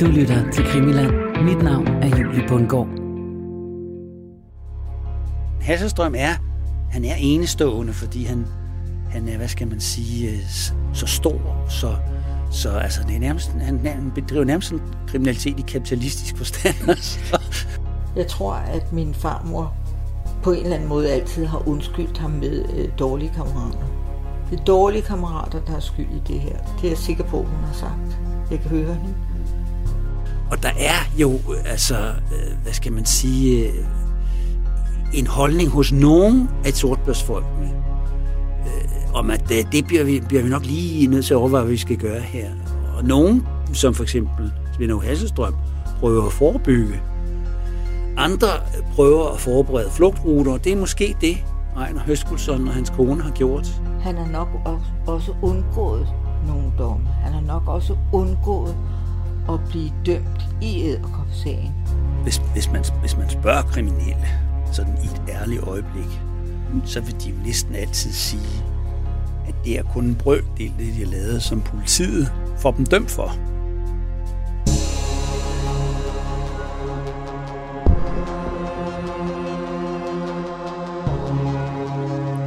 Du lytter til Krimiland. Mit navn er Julie Bundgaard. Hasselstrøm er, han er enestående, fordi han, han er, hvad skal man sige, øh, så stor, så, så altså, det er nærmest, han, han bedriver nærmest sådan kriminalitet i kapitalistisk forstand. Jeg tror, at min farmor på en eller anden måde altid har undskyldt ham med øh, dårlige kammerater. Det er dårlige kammerater, der er skyld i det her. Det er jeg sikker på, hun har sagt. Jeg kan høre hende. Og der er jo, øh, altså, øh, hvad skal man sige, øh, en holdning hos nogen af sortbørsfolkene, om at det bliver vi, bliver vi nok lige nødt til at overveje, hvad vi skal gøre her. Og nogen, som for eksempel Svend Hasselstrøm, prøver at forebygge. Andre prøver at forberede flugtruter, og det er måske det, Ejner Høskulsson og hans kone har gjort. Han har nok også undgået nogle domme. Han har nok også undgået at blive dømt i æderkopsagen. Hvis, hvis, man, hvis man spørger kriminelle, sådan i et ærligt øjeblik, så vil de jo næsten altid sige, at det er kun en brøkdel, det de har lavet, som politiet får dem dømt for.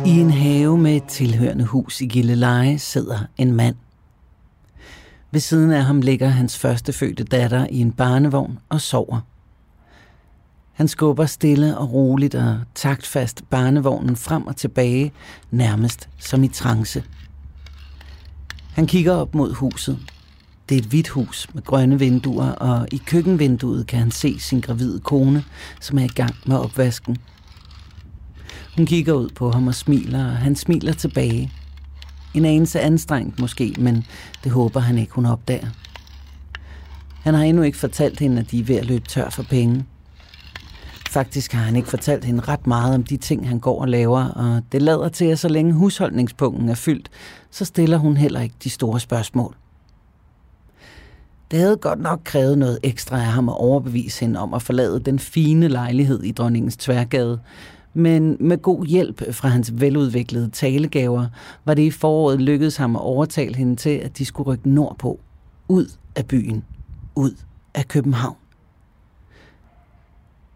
I en have med et tilhørende hus i Gilleleje sidder en mand. Ved siden af ham ligger hans førstefødte datter i en barnevogn og sover. Han skubber stille og roligt og taktfast barnevognen frem og tilbage, nærmest som i trance. Han kigger op mod huset. Det er et hvidt hus med grønne vinduer, og i køkkenvinduet kan han se sin gravide kone, som er i gang med opvasken. Hun kigger ud på ham og smiler, og han smiler tilbage. En anelse anstrengt måske, men det håber han ikke, hun opdager. Han har endnu ikke fortalt hende, at de er ved at løbe tør for penge. Faktisk har han ikke fortalt hende ret meget om de ting, han går og laver, og det lader til, at så længe husholdningspunkten er fyldt, så stiller hun heller ikke de store spørgsmål. Det havde godt nok krævet noget ekstra af ham at overbevise hende om at forlade den fine lejlighed i dronningens tværgade, men med god hjælp fra hans veludviklede talegaver, var det i foråret lykkedes ham at overtale hende til, at de skulle rykke nordpå, ud af byen, ud af København.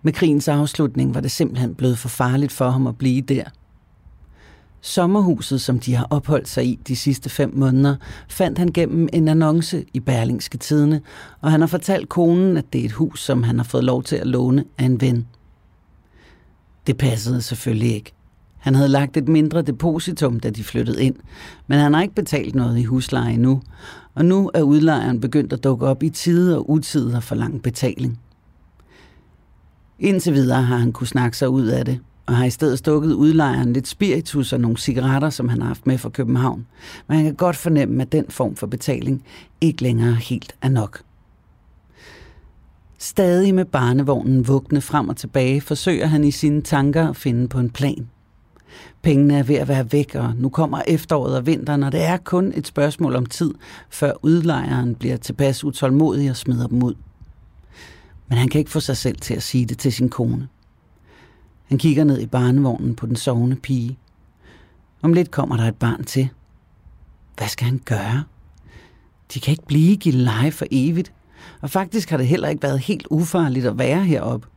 Med krigens afslutning var det simpelthen blevet for farligt for ham at blive der. Sommerhuset, som de har opholdt sig i de sidste fem måneder, fandt han gennem en annonce i Berlingske Tidene, og han har fortalt konen, at det er et hus, som han har fået lov til at låne af en ven. Det passede selvfølgelig ikke. Han havde lagt et mindre depositum, da de flyttede ind, men han har ikke betalt noget i husleje endnu, og nu er udlejeren begyndt at dukke op i tide og utider for lang betaling. Indtil videre har han kunne snakke sig ud af det, og har i stedet stukket udlejeren lidt spiritus og nogle cigaretter, som han har haft med fra København. Men han kan godt fornemme, at den form for betaling ikke længere helt er nok. Stadig med barnevognen vugne frem og tilbage, forsøger han i sine tanker at finde på en plan. Pengene er ved at være væk, og nu kommer efteråret og vinteren, og det er kun et spørgsmål om tid, før udlejeren bliver tilpas utålmodig og smider dem ud. Men han kan ikke få sig selv til at sige det til sin kone. Han kigger ned i barnevognen på den sovende pige. Om lidt kommer der et barn til. Hvad skal han gøre? De kan ikke blive i leje for evigt. Og faktisk har det heller ikke været helt ufarligt at være heroppe.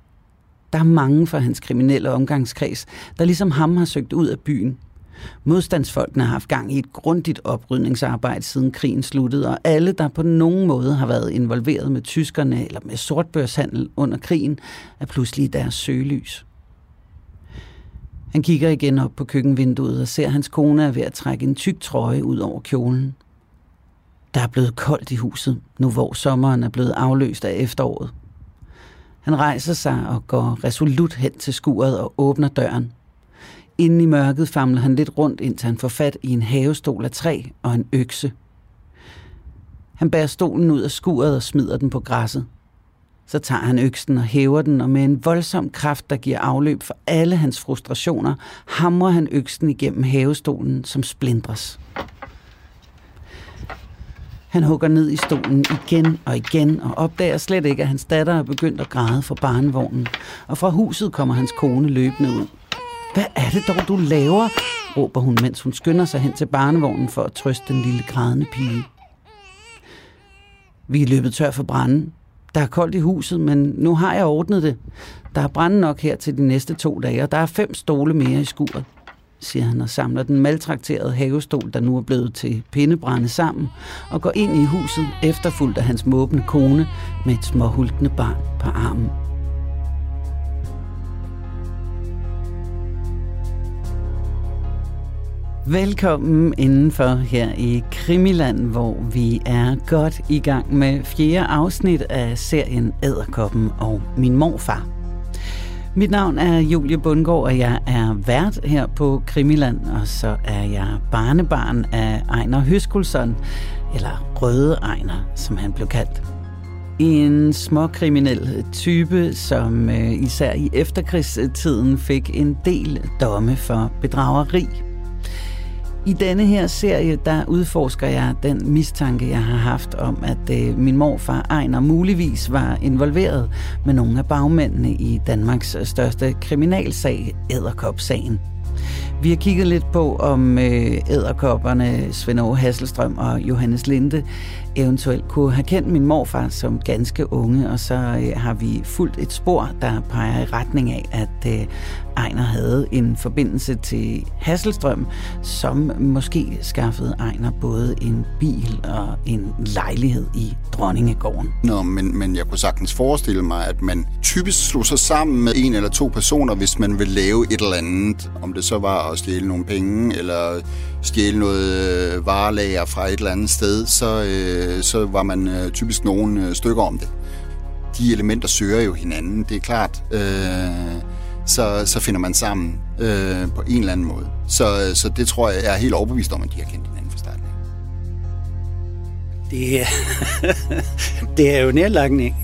Der er mange fra hans kriminelle omgangskreds, der ligesom ham har søgt ud af byen. Modstandsfolkene har haft gang i et grundigt oprydningsarbejde siden krigen sluttede, og alle, der på nogen måde har været involveret med tyskerne eller med sortbørshandel under krigen, er pludselig i deres søgelys. Han kigger igen op på køkkenvinduet og ser, at hans kone er ved at trække en tyk trøje ud over kjolen. Der er blevet koldt i huset, nu hvor sommeren er blevet afløst af efteråret. Han rejser sig og går resolut hen til skuret og åbner døren. Inden i mørket famler han lidt rundt, indtil han får fat i en havestol af træ og en økse. Han bærer stolen ud af skuret og smider den på græsset. Så tager han øksen og hæver den, og med en voldsom kraft, der giver afløb for alle hans frustrationer, hamrer han øksen igennem havestolen, som splindres. Han hugger ned i stolen igen og igen og opdager slet ikke, at hans datter er begyndt at græde fra barnevognen. Og fra huset kommer hans kone løbende ud. Hvad er det dog, du laver? råber hun, mens hun skynder sig hen til barnevognen for at trøste den lille grædende pige. Vi er løbet tør for branden, Der er koldt i huset, men nu har jeg ordnet det. Der er brænde nok her til de næste to dage, og der er fem stole mere i skuret siger han og samler den maltrakterede havestol, der nu er blevet til pindebrænde sammen, og går ind i huset, efterfulgt af hans måbende kone med et småhultende barn på armen. Velkommen indenfor her i Krimiland, hvor vi er godt i gang med fjerde afsnit af serien Æderkoppen og min morfar. Mit navn er Julie Bundgaard, og jeg er vært her på Krimiland, og så er jeg barnebarn af Ejner Høskulsson, eller Røde Ejner, som han blev kaldt. En småkriminel type, som øh, især i efterkrigstiden fik en del domme for bedrageri i denne her serie, der udforsker jeg den mistanke, jeg har haft om, at øh, min morfar Ejner muligvis var involveret med nogle af bagmændene i Danmarks øh, største kriminalsag, Æderkop-sagen. Vi har kigget lidt på, om øh, æderkopperne Svend Aage Hasselstrøm og Johannes Linde eventuelt kunne have kendt min morfar som ganske unge, og så øh, har vi fulgt et spor, der peger i retning af, at øh, Ejner havde en forbindelse til Hasselstrøm, som måske skaffede Ejner både en bil og en lejlighed i Dronningegården. Nå, men, men jeg kunne sagtens forestille mig, at man typisk slog sig sammen med en eller to personer, hvis man vil lave et eller andet. Om det så var at stjæle nogle penge, eller stjæle noget øh, varelager fra et eller andet sted, så, øh, så var man øh, typisk nogle øh, stykker om det. De elementer søger jo hinanden, det er klart. Øh, så, så finder man sammen øh, på en eller anden måde. Så, så det tror jeg, jeg er helt overbevist om, at de har kendt hinanden fra starten Det er, det er jo nærliggende,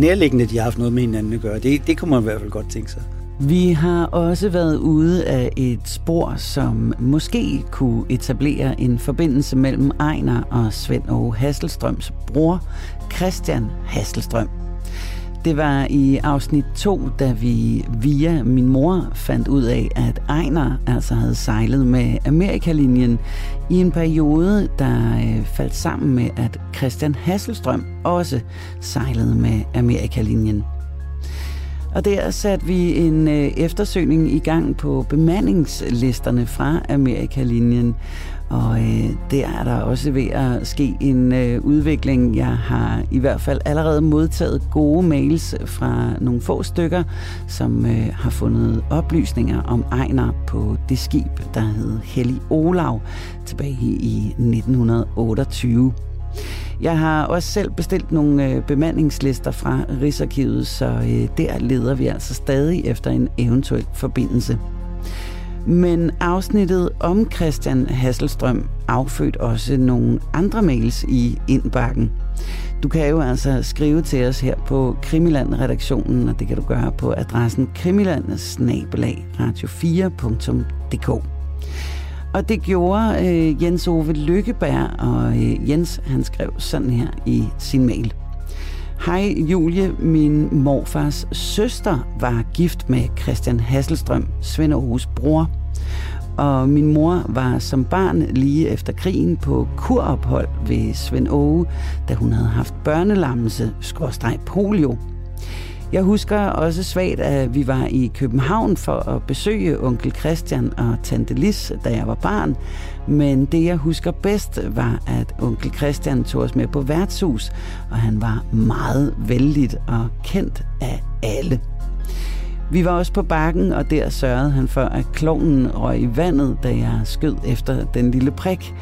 nærliggende, at de har haft noget med hinanden at gøre. Det, det kunne man i hvert fald godt tænke sig. Vi har også været ude af et spor, som måske kunne etablere en forbindelse mellem Ejner og Svend Aage Hasselstrøms bror, Christian Hasselstrøm. Det var i afsnit 2, da vi via min mor fandt ud af, at Ejner altså havde sejlet med Amerikalinjen i en periode, der øh, faldt sammen med, at Christian Hasselstrøm også sejlede med Amerikalinjen. Og der satte vi en øh, eftersøgning i gang på bemandingslisterne fra Amerikalinjen. Og øh, der er der også ved at ske en øh, udvikling. Jeg har i hvert fald allerede modtaget gode mails fra nogle få stykker, som øh, har fundet oplysninger om Ejner på det skib, der hed Hellig Olav tilbage i 1928. Jeg har også selv bestilt nogle øh, bemandingslister fra Rigsarkivet, så øh, der leder vi altså stadig efter en eventuel forbindelse. Men afsnittet om Christian Hasselstrøm affødt også nogle andre mails i indbakken. Du kan jo altså skrive til os her på Krimiland-redaktionen, og det kan du gøre på adressen krimiland-radio4.dk. Og det gjorde øh, Jens Ove Lykkeberg, og øh, Jens han skrev sådan her i sin mail. Hej Julie, min morfars søster var gift med Christian Hasselstrøm, Svend Aarhus bror. Og min mor var som barn lige efter krigen på kurophold ved Svend Åge, da hun havde haft børnelammelse, skorstreg polio. Jeg husker også svagt, at vi var i København for at besøge onkel Christian og tante Lis, da jeg var barn. Men det, jeg husker bedst, var, at onkel Christian tog os med på værtshus, og han var meget vældig og kendt af alle. Vi var også på bakken, og der sørgede han for, at klonen røg i vandet, da jeg skød efter den lille prik.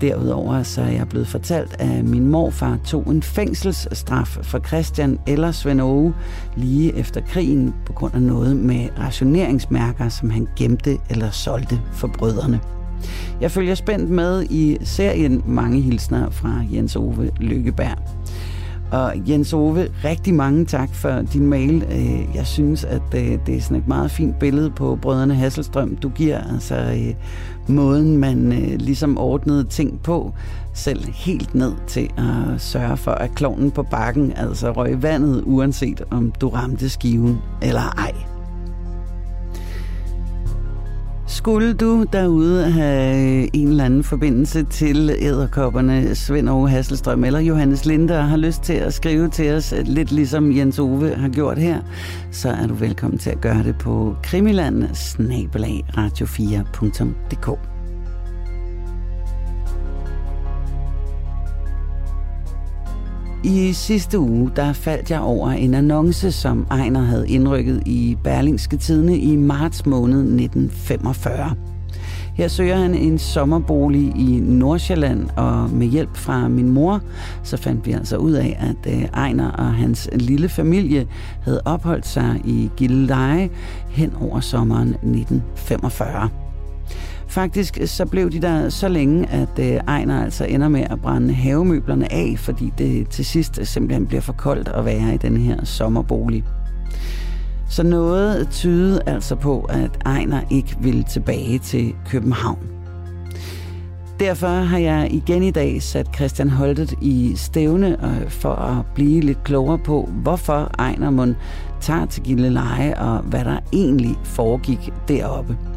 Derudover så er jeg blevet fortalt, at min morfar tog en fængselsstraf for Christian eller Svend Aage lige efter krigen på grund af noget med rationeringsmærker, som han gemte eller solgte for brødrene. Jeg følger spændt med i serien Mange hilsner fra Jens Ove Lykkeberg. Og Jens Ove, rigtig mange tak for din mail. Øh, jeg synes, at øh, det er sådan et meget fint billede på brødrene Hasselstrøm, du giver. Altså øh, måden, man ligesom ordnede ting på, selv helt ned til at sørge for, at klovnen på bakken altså røg vandet, uanset om du ramte skiven eller ej skulle du derude have øh, en eller anden forbindelse til æderkopperne Svend Ove Hasselstrøm eller Johannes Linde og har lyst til at skrive til os, øh, lidt ligesom Jens Ove har gjort her, så er du velkommen til at gøre det på krimiland radio4.dk. I sidste uge, der faldt jeg over en annonce, som Ejner havde indrykket i Berlingske Tidene i marts måned 1945. Her søger han en sommerbolig i Nordsjælland, og med hjælp fra min mor, så fandt vi altså ud af, at øh, Ejner og hans lille familie havde opholdt sig i Gilleleje hen over sommeren 1945. Faktisk øh, så blev de der så længe, at øh, Ejner altså ender med at brænde havemøblerne af, fordi det til sidst øh, simpelthen bliver for koldt at være i den her sommerbolig. Så noget tyder altså på, at Ejner ikke vil tilbage til København. Derfor har jeg igen i dag sat Christian Holtet i stævne øh, for at blive lidt klogere på, hvorfor Ejner Mund tager til Gilleleje og hvad der egentlig foregik deroppe.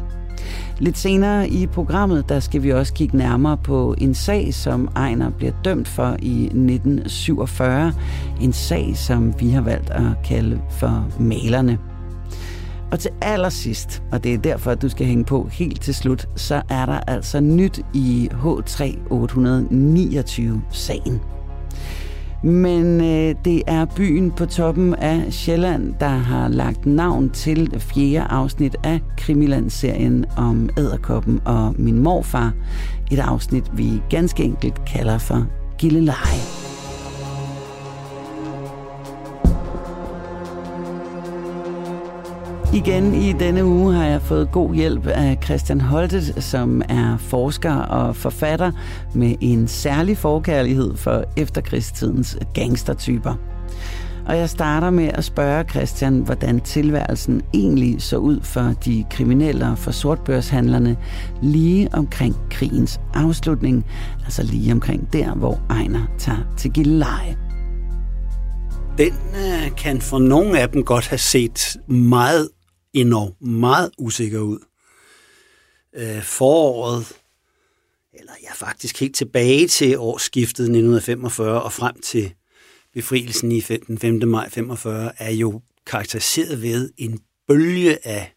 Lidt senere i programmet, der skal vi også kigge nærmere på en sag, som Ejner bliver dømt for i 1947. En sag, som vi har valgt at kalde for malerne. Og til allersidst, og det er derfor, at du skal hænge på helt til slut, så er der altså nyt i H3 829-sagen. Men øh, det er byen på toppen af Sjælland, der har lagt navn til det fjerde afsnit af Krimiland-serien om æderkoppen og min morfar. Et afsnit, vi ganske enkelt kalder for Gilleleje. Igen i denne uge har jeg fået god hjælp af Christian Holtet, som er forsker og forfatter med en særlig forkærlighed for efterkrigstidens gangstertyper. Og jeg starter med at spørge Christian, hvordan tilværelsen egentlig så ud for de kriminelle og for sortbørshandlerne lige omkring krigens afslutning, altså lige omkring der, hvor Ejner tager til Gilleleje. Den øh, kan for nogle af dem godt have set meget endnu meget usikker ud. Øh, foråret, eller ja faktisk helt tilbage til årsskiftet 1945 og frem til befrielsen i den 5. maj 45, er jo karakteriseret ved en bølge af,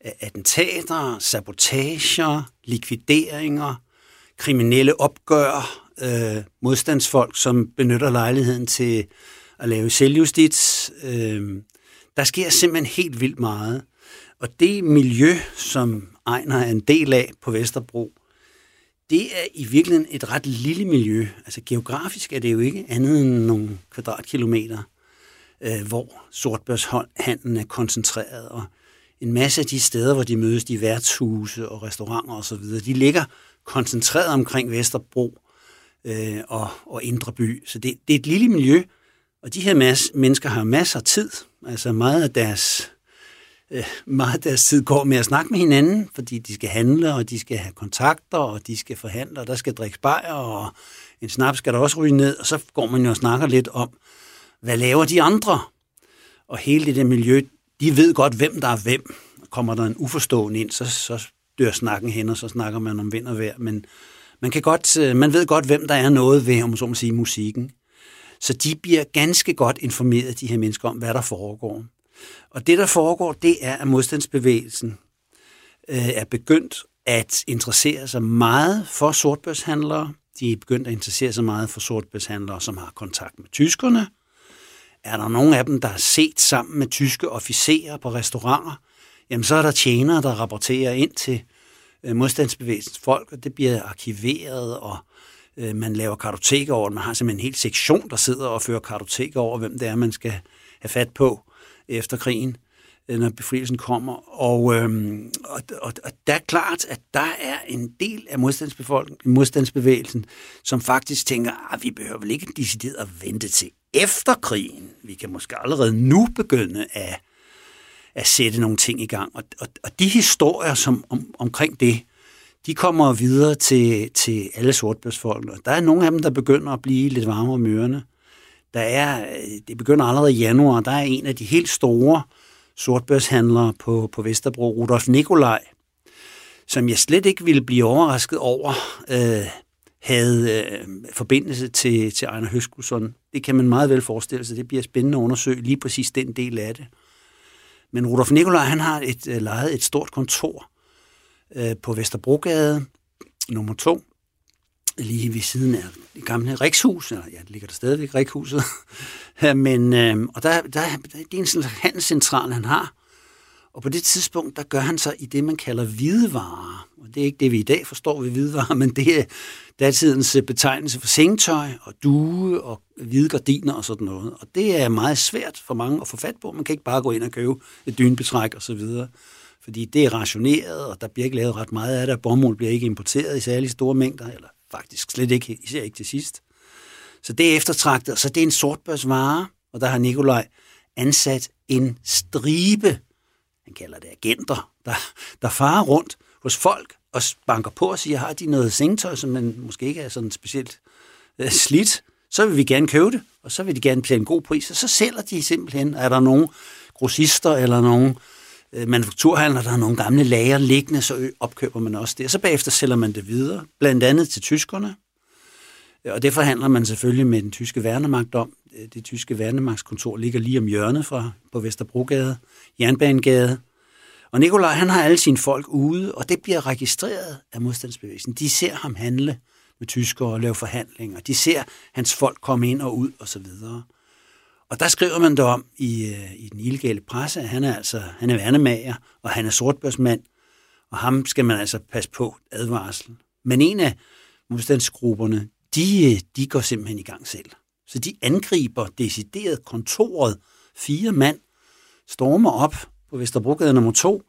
af attentater, sabotager, likvideringer, kriminelle opgør, øh, modstandsfolk, som benytter lejligheden til at lave selvjustits, øh, der sker simpelthen helt vildt meget. Og det miljø, som Ejner er en del af på Vesterbro, det er i virkeligheden et ret lille miljø. Altså geografisk er det jo ikke andet end nogle kvadratkilometer, øh, hvor sortbørshandlen er koncentreret. Og en masse af de steder, hvor de mødes, de værtshuse og restauranter osv., de ligger koncentreret omkring Vesterbro øh, og, og Indre By. Så det, det er et lille miljø, og de her mas- mennesker har masser af tid. Altså meget af deres øh, meget af deres tid går med at snakke med hinanden, fordi de skal handle, og de skal have kontakter, og de skal forhandle, og der skal drikkes bajer, og en snap skal der også ryge ned, og så går man jo og snakker lidt om, hvad laver de andre? Og hele det der miljø, de ved godt, hvem der er hvem. Kommer der en uforstående ind, så, så dør snakken hen, og så snakker man om vind og vejr, men man, kan godt, øh, man ved godt, hvem der er noget ved, om så må sige, musikken. Så de bliver ganske godt informeret, de her mennesker, om hvad der foregår. Og det, der foregår, det er, at modstandsbevægelsen øh, er begyndt at interessere sig meget for sortbørshandlere. De er begyndt at interessere sig meget for sortbørshandlere, som har kontakt med tyskerne. Er der nogen af dem, der har set sammen med tyske officerer på restauranter, jamen så er der tjenere, der rapporterer ind til øh, modstandsbevægelsens folk, og det bliver arkiveret, og øh, Øh, man laver kartoteker over Man har simpelthen en hel sektion, der sidder og fører kartoteker over, hvem det er, man skal have fat på efter krigen, øh, når befrielsen kommer. Og, øhm, og, og, og der er klart, at der er en del af modstandsbevægelsen, som faktisk tænker, at vi behøver vel ikke decideret at vente til efter krigen. Vi kan måske allerede nu begynde at, at sætte nogle ting i gang. Og, og, og de historier som, om, omkring det, de kommer videre til, til alle sortbørsfolk. Der er nogle af dem, der begynder at blive lidt varmere om ørerne. Der er, øh, det begynder allerede i januar, der er en af de helt store sortbørshandlere på, på Vesterbro, Rudolf Nikolaj, som jeg slet ikke ville blive overrasket over, øh, havde øh, forbindelse til, til Ejner Høskusson. Det kan man meget vel forestille sig. Det bliver spændende at undersøge lige præcis den del af det. Men Rudolf Nikolaj, han har et, øh, lejet et stort kontor øh, på Vesterbrogade, nummer 2, lige ved siden af det gamle Rikshus, eller ja, det ligger der stadigvæk, Rikhuset. Men, øh, og der, der, det er en sådan handelscentral, han har, og på det tidspunkt, der gør han sig i det, man kalder hvidevarer. Og det er ikke det, vi i dag forstår ved hvidevarer, men det er datidens øh, betegnelse for sengetøj og due og hvide gardiner og sådan noget. Og det er meget svært for mange at få fat på. Man kan ikke bare gå ind og købe et dynebetræk og så videre. Fordi det er rationeret, og der bliver ikke lavet ret meget af det, og bomuld bliver ikke importeret i særlig store mængder, eller faktisk slet ikke, især ikke til sidst. Så det er eftertragtet, så det er en sortbørsvare, og der har Nikolaj ansat en stribe han kalder det agenter, der, der farer rundt hos folk og banker på og siger, har de noget sengetøj, som man måske ikke er sådan specielt øh, slidt, så vil vi gerne købe det, og så vil de gerne betale en god pris, og så sælger de simpelthen, er der nogen grossister eller nogen øh, manufakturhandler, der har nogle gamle lager liggende, så opkøber man også det. Og så bagefter sælger man det videre, blandt andet til tyskerne, øh, og det forhandler man selvfølgelig med den tyske værnemagt om. Øh, det tyske værnemagtskontor ligger lige om hjørnet fra, på Vesterbrogade, Jernbanegade. Og Nikolaj, han har alle sine folk ude, og det bliver registreret af modstandsbevægelsen. De ser ham handle med tyskere og lave forhandlinger. De ser hans folk komme ind og ud og så videre. Og der skriver man det om i, øh, i den illegale presse, at han er altså han er værnemager, og han er sortbørsmand, og ham skal man altså passe på advarsel. Men en af modstandsgrupperne, de, øh, de går simpelthen i gang selv. Så de angriber decideret kontoret. Fire mand stormer op på Vesterbrogade nummer 2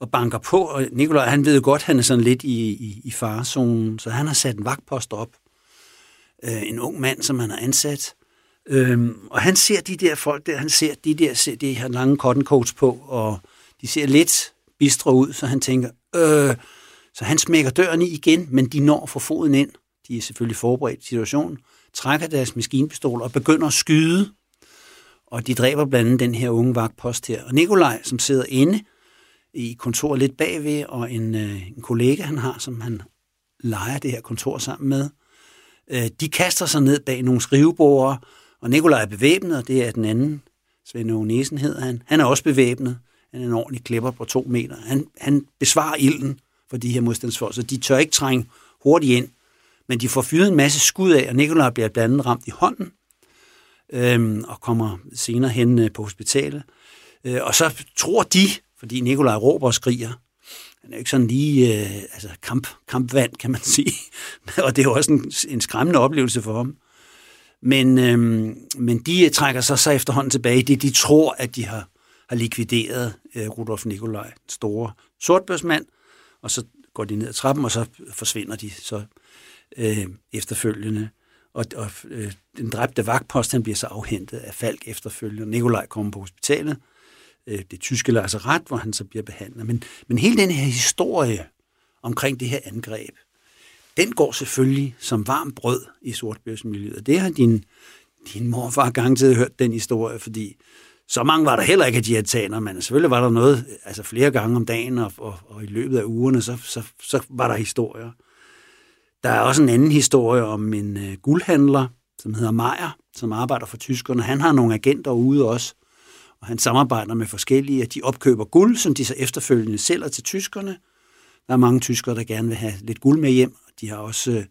og banker på, og Nikolaj, han ved jo godt, han er sådan lidt i, i, i farezonen, så han har sat en vagtpost op. Øh, en ung mand, som han har ansat. Øh, og han ser de der folk der, han ser de der, ser de her lange cotton coats på, og de ser lidt bistre ud, så han tænker, øh, så han smækker døren i igen, men de når at få foden ind de er selvfølgelig forberedt situationen, trækker deres maskinpistoler og begynder at skyde. Og de dræber blandt andet den her unge vagtpost her. Og Nikolaj, som sidder inde i kontoret lidt bagved, og en, øh, en kollega, han har, som han leger det her kontor sammen med, øh, de kaster sig ned bag nogle skrivebordere, og Nikolaj er bevæbnet, og det er den anden, Svend Ånesen hedder han. Han er også bevæbnet. Han er en ordentlig klipper på to meter. Han, han besvarer ilden for de her modstandsfolk, så de tør ikke trænge hurtigt ind. Men de får fyret en masse skud af, og Nikolaj bliver blandt andet ramt i hånden, øhm, og kommer senere hen øh, på hospitalet. Øh, og så tror de, fordi Nikolaj råber og skriger, han er jo ikke sådan lige øh, altså kamp, kampvand, kan man sige. og det er jo også en, en skræmmende oplevelse for ham. Men, øhm, men de øh, trækker sig så efterhånden tilbage i det, de tror, at de har, har likvideret øh, Rudolf Nikolaj, store sortbørsmand, og så går de ned ad trappen, og så forsvinder de så øh, efterfølgende. Og, og øh, den dræbte vagtpost, han bliver så afhentet af Falk efterfølgende. Nikolaj kommer på hospitalet, øh, det tyske ret, hvor han så bliver behandlet. Men, men hele den her historie omkring det her angreb, den går selvfølgelig som varm brød i sortbørsmiljøet. Det har din, din morfar garanteret hørt den historie, fordi så mange var der heller ikke af diætaner, men selvfølgelig var der noget, altså flere gange om dagen og, og, og i løbet af ugerne, så, så, så var der historier. Der er også en anden historie om en øh, guldhandler, som hedder Meier, som arbejder for tyskerne. Han har nogle agenter ude også, og han samarbejder med forskellige, at de opkøber guld, som de så efterfølgende sælger til tyskerne. Der er mange tyskere, der gerne vil have lidt guld med hjem. De har også øh,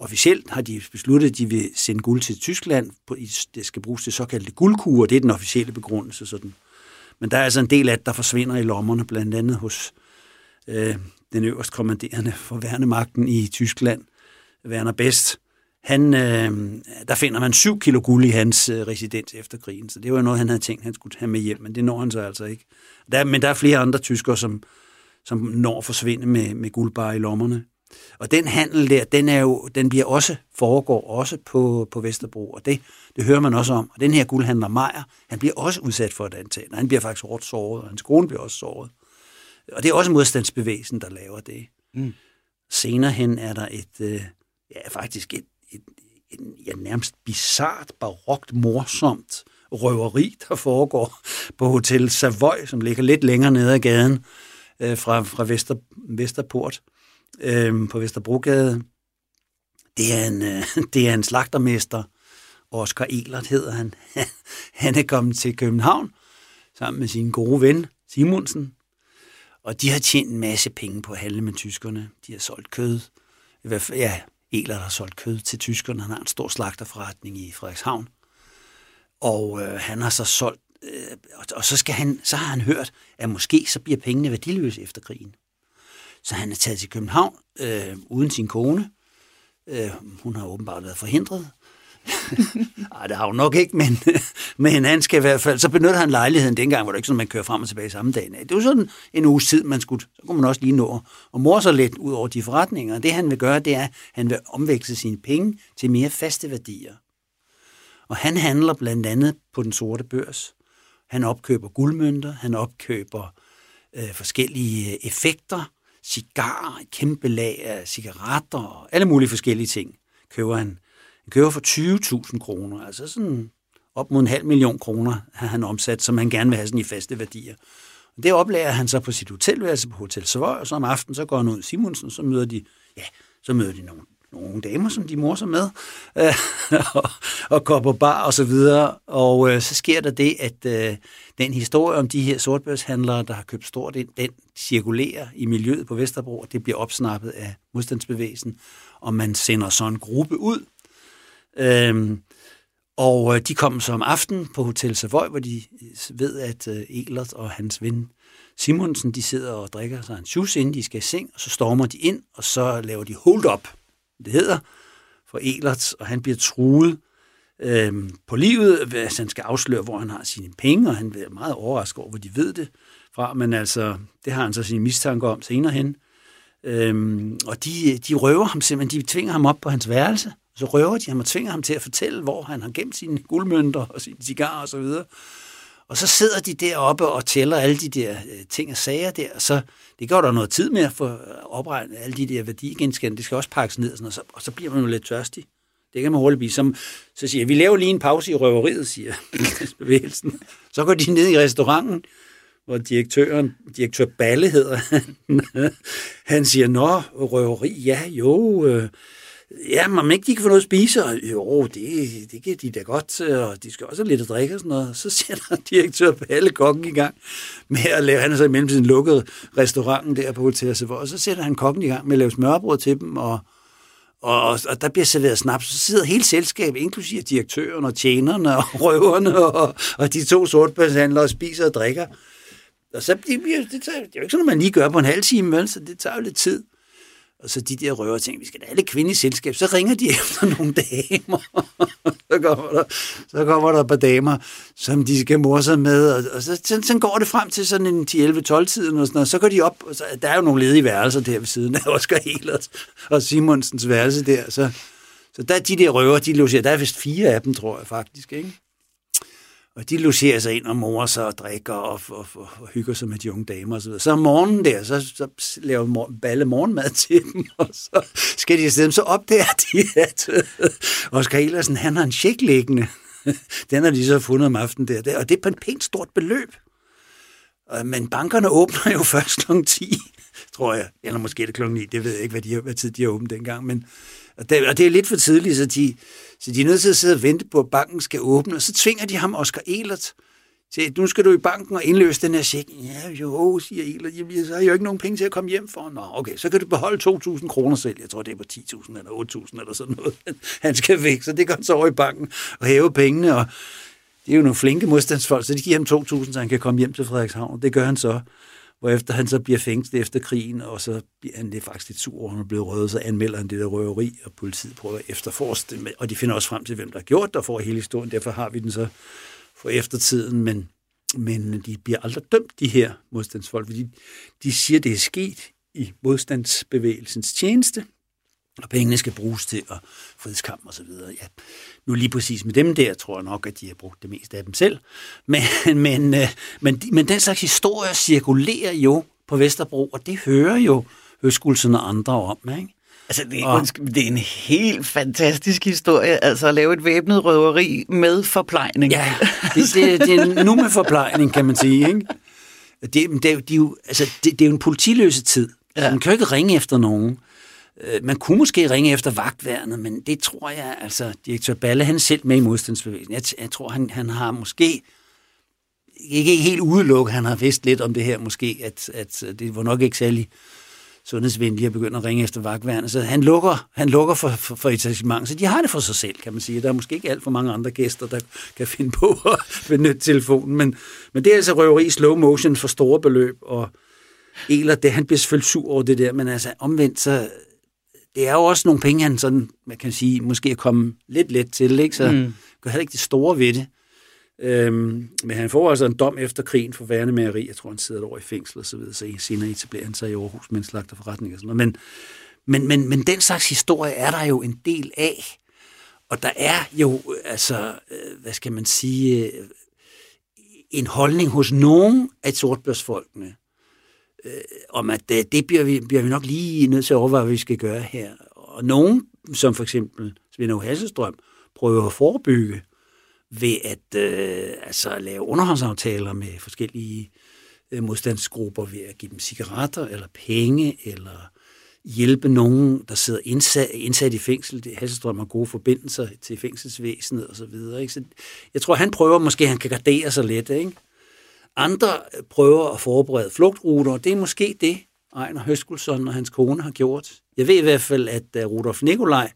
officielt har de besluttet, at de vil sende guld til Tyskland. Det skal bruges til såkaldte guldkurer. Det er den officielle begrundelse. Sådan. Men der er altså en del af det, der forsvinder i lommerne, blandt andet hos øh, den øverst kommanderende for værnemagten i Tyskland, Werner Best, han, øh, der finder man 7 kilo guld i hans øh, residens efter krigen, så det var noget, han havde tænkt, han skulle have med hjem, men det når han så altså ikke. Der, men der er flere andre tyskere, som, som når at forsvinde med, med guldbar i lommerne. Og den handel der, den, er jo, den bliver også, foregår også på, på Vesterbro, og det, det hører man også om. Og den her guldhandler Meier, han bliver også udsat for et antal, han bliver faktisk hårdt såret, og hans kone bliver også såret. Og det er også modstandsbevægelsen, der laver det. Mm. Senere hen er der et, øh, ja, faktisk et, et, et ja, nærmest bizart, barokt, morsomt røveri, der foregår på Hotel Savoy, som ligger lidt længere nede ad gaden, øh, fra, fra Vester, Vesterport øh, på Vesterbrogade. Det er en, øh, det er en slagtermester, Oscar Elert hedder han. han er kommet til København sammen med sin gode ven Simonsen, og de har tjent en masse penge på at handle med tyskerne. De har solgt kød. I hvert fald, ja, Elert har solgt kød til tyskerne. Han har en stor slagterforretning i Frederikshavn. Og øh, han har så solgt, øh, og så, skal han, så har han hørt, at måske så bliver pengene værdiløse efter krigen. Så han er taget til København øh, uden sin kone. Øh, hun har åbenbart været forhindret. Ej, det har hun nok ikke, men, men han skal i hvert fald, så benytter han lejligheden dengang, hvor det ikke sådan, man kører frem og tilbage samme dag. Det var sådan en uges tid, man skulle, så kunne man også lige nå og mor sig lidt ud over de forretninger. Det han vil gøre, det er, at han vil omveksle sine penge til mere faste værdier. Og han handler blandt andet på den sorte børs. Han opkøber guldmønter, han opkøber øh, forskellige øh, effekter, cigarer, et kæmpe lag af cigaretter og alle mulige forskellige ting køber han. Han køber for 20.000 kroner, altså sådan op mod en halv million kroner har han omsat, som han gerne vil have sådan i faste værdier. Og det oplærer han så på sit hotelværelse på Hotel Savoy, og så om aftenen så går han ud i Simonsen, så møder de, ja, så møder de nogle, nogle damer, som de morser med, øh, og, og går på bar og så videre. Og øh, så sker der det, at øh, den historie om de her sortbørshandlere, der har købt stort ind, den cirkulerer i miljøet på Vesterbro, og det bliver opsnappet af modstandsbevægelsen, og man sender så en gruppe ud. Øhm, og øh, de kom så om aftenen på Hotel Savoy, hvor de øh, ved, at øh, Elert og hans ven Simonsen, de sidder og drikker sig en shoes, inden de skal i seng, og så stormer de ind, og så laver de hold up, det hedder, for Elerts, og han bliver truet øh, på livet, hvis han skal afsløre, hvor han har sine penge, og han bliver meget overrasket over, hvor de ved det fra, men altså, det har han så sine mistanker om senere hen. Øhm, og de, de røver ham simpelthen, de tvinger ham op på hans værelse, og så røver de ham og tvinger ham til at fortælle, hvor han har gemt sine guldmønter og sine cigarer og så videre. Og så sidder de deroppe og tæller alle de der øh, ting og sager der, og så det går der noget tid med at få øh, opregnet alle de der værdigenskande. Det skal også pakkes ned, og, sådan, og, så, og så bliver man jo lidt tørstig. Det kan man hurtigt blive. Som, så siger jeg, vi laver lige en pause i røveriet, siger bevægelsen. Så går de ned i restauranten, hvor direktøren, direktør Balle hedder han, han siger, nå, røveri, ja, jo, øh, ja, man ikke de kan få noget at spise, og jo, det, det kan de da godt, øh, og de skal også have lidt at drikke og sådan noget. Så sætter direktør Palle kokken i gang med at lave, han er så imellem sin lukkede restauranten der på Hotel Savoy, og så sætter han kokken i gang med at lave smørbrød til dem, og, og, og der bliver serveret snaps, så sidder hele selskabet, inklusive direktøren og tjenerne og røverne og, og de to sortbørshandlere og spiser og drikker. Og så det, det, tager, det er jo ikke sådan, at man lige gør på en halv time, vel? så det tager jo lidt tid. Og så de der røver tænker, vi skal da have lidt kvinde i selskab. Så ringer de efter nogle damer. så, kommer der, så kommer der et par damer, som de skal morse sig med. Og, og så, så, så, går det frem til sådan en 10-11-12-tiden og sådan og Så går de op, og så, der er jo nogle ledige værelser der ved siden af Oscar Helers og Simonsens værelse der. Så, så der de der røver, de logerer. Der er vist fire af dem, tror jeg faktisk, ikke? Og de logerer sig ind og morer sig og drikker og, og, og, og hygger sig med de unge damer osv. Så, så om morgenen der, så, så laver mor, Balle morgenmad til dem, og så skal de afsted. Så opdager de, at øh, Oscar Elersen, han har en tjek liggende. Den har de så fundet om aftenen der, der. Og det er på en pænt stort beløb. Men bankerne åbner jo først kl. 10, tror jeg. Eller måske er det kl. 9, det ved jeg ikke, hvad, de, hvad tid de har åbent dengang. Men, og det, og det er lidt for tidligt, så de, så de er nødt til at sidde og vente på, at banken skal åbne, og så tvinger de ham, Oscar Elert, til, nu skal du i banken og indløse den her check. Ja, jo, siger Elert, jeg, så har jeg jo ikke nogen penge til at komme hjem for. Nå, okay, så kan du beholde 2.000 kroner selv. Jeg tror, det er på 10.000 eller 8.000 eller sådan noget. Han skal væk, så det går så over i banken og hæve pengene, og det er jo nogle flinke modstandsfolk, så de giver ham 2.000, så han kan komme hjem til Frederikshavn. Det gør han så efter han så bliver fængslet efter krigen, og så bliver han det faktisk lidt sur, han er blevet røvet, så anmelder han det der røveri, og politiet prøver at efterforske det, og de finder også frem til, hvem der har gjort det, får hele historien, derfor har vi den så for eftertiden, men, men de bliver aldrig dømt, de her modstandsfolk, fordi de siger, det er sket i modstandsbevægelsens tjeneste, og pengene skal bruges til at frihedskamp og så videre. Ja, nu lige præcis med dem der, tror jeg nok, at de har brugt det meste af dem selv. Men, men, øh, men, men den slags historie cirkulerer jo på Vesterbro, og det hører jo Høskulsen og andre om, ikke? Altså, det er, og, det er en helt fantastisk historie, altså at lave et væbnet røveri med forplejning. Ja, det, det, det er nu med forplejning, kan man sige, ikke? Det, det, de, er jo, altså, det, det er jo en politiløse tid. Ja. Man kan jo ikke ringe efter nogen. Øh, man kunne måske ringe efter vagtværnet, men det tror jeg, altså direktør Balle, han er selv med i modstandsbevægelsen. Jeg, jeg tror, han, han har måske ikke helt udelukket, han har vidst lidt om det her måske, at, at øh, det var nok ikke særlig sundhedsvenlige at begynde at ringe efter vagtværnet. Så han lukker, han lukker for, for, for etablissement, så de har det for sig selv, kan man sige. Der er måske ikke alt for mange andre gæster, der kan finde på at benytte telefonen, men, men det er altså røveri i slow motion for store beløb, og Eler, det, han bliver selvfølgelig sur over det der, men altså omvendt, så det er jo også nogle penge, han sådan, man kan sige, måske er kommet lidt let til, ikke? så mm. gør heller ikke det store ved det. Øhm, men han får altså en dom efter krigen for værende mageri. Jeg tror, han sidder et år i fængsel og så videre, så senere etablerer han sig i Aarhus med en slagter forretning og sådan noget. Men, men, men, men den slags historie er der jo en del af. Og der er jo, altså, øh, hvad skal man sige, øh, en holdning hos nogen af sortbørsfolkene, øh, om at det, det bliver, vi, bliver vi nok lige nødt til at overveje, hvad vi skal gøre her. Og nogen, som for eksempel Svend Hasselstrøm, prøver at forebygge, ved at øh, altså, lave underhåndsaftaler med forskellige øh, modstandsgrupper ved at give dem cigaretter eller penge eller hjælpe nogen, der sidder indsat, indsat i fængsel. Det Hasselstrøm har gode forbindelser til fængselsvæsenet og så videre. Ikke? Så jeg tror, han prøver måske, han kan gardere sig lidt. Ikke? Andre prøver at forberede flugtruter, og det er måske det, Ejner Høskulsson og hans kone har gjort. Jeg ved i hvert fald, at uh, Rudolf Nikolaj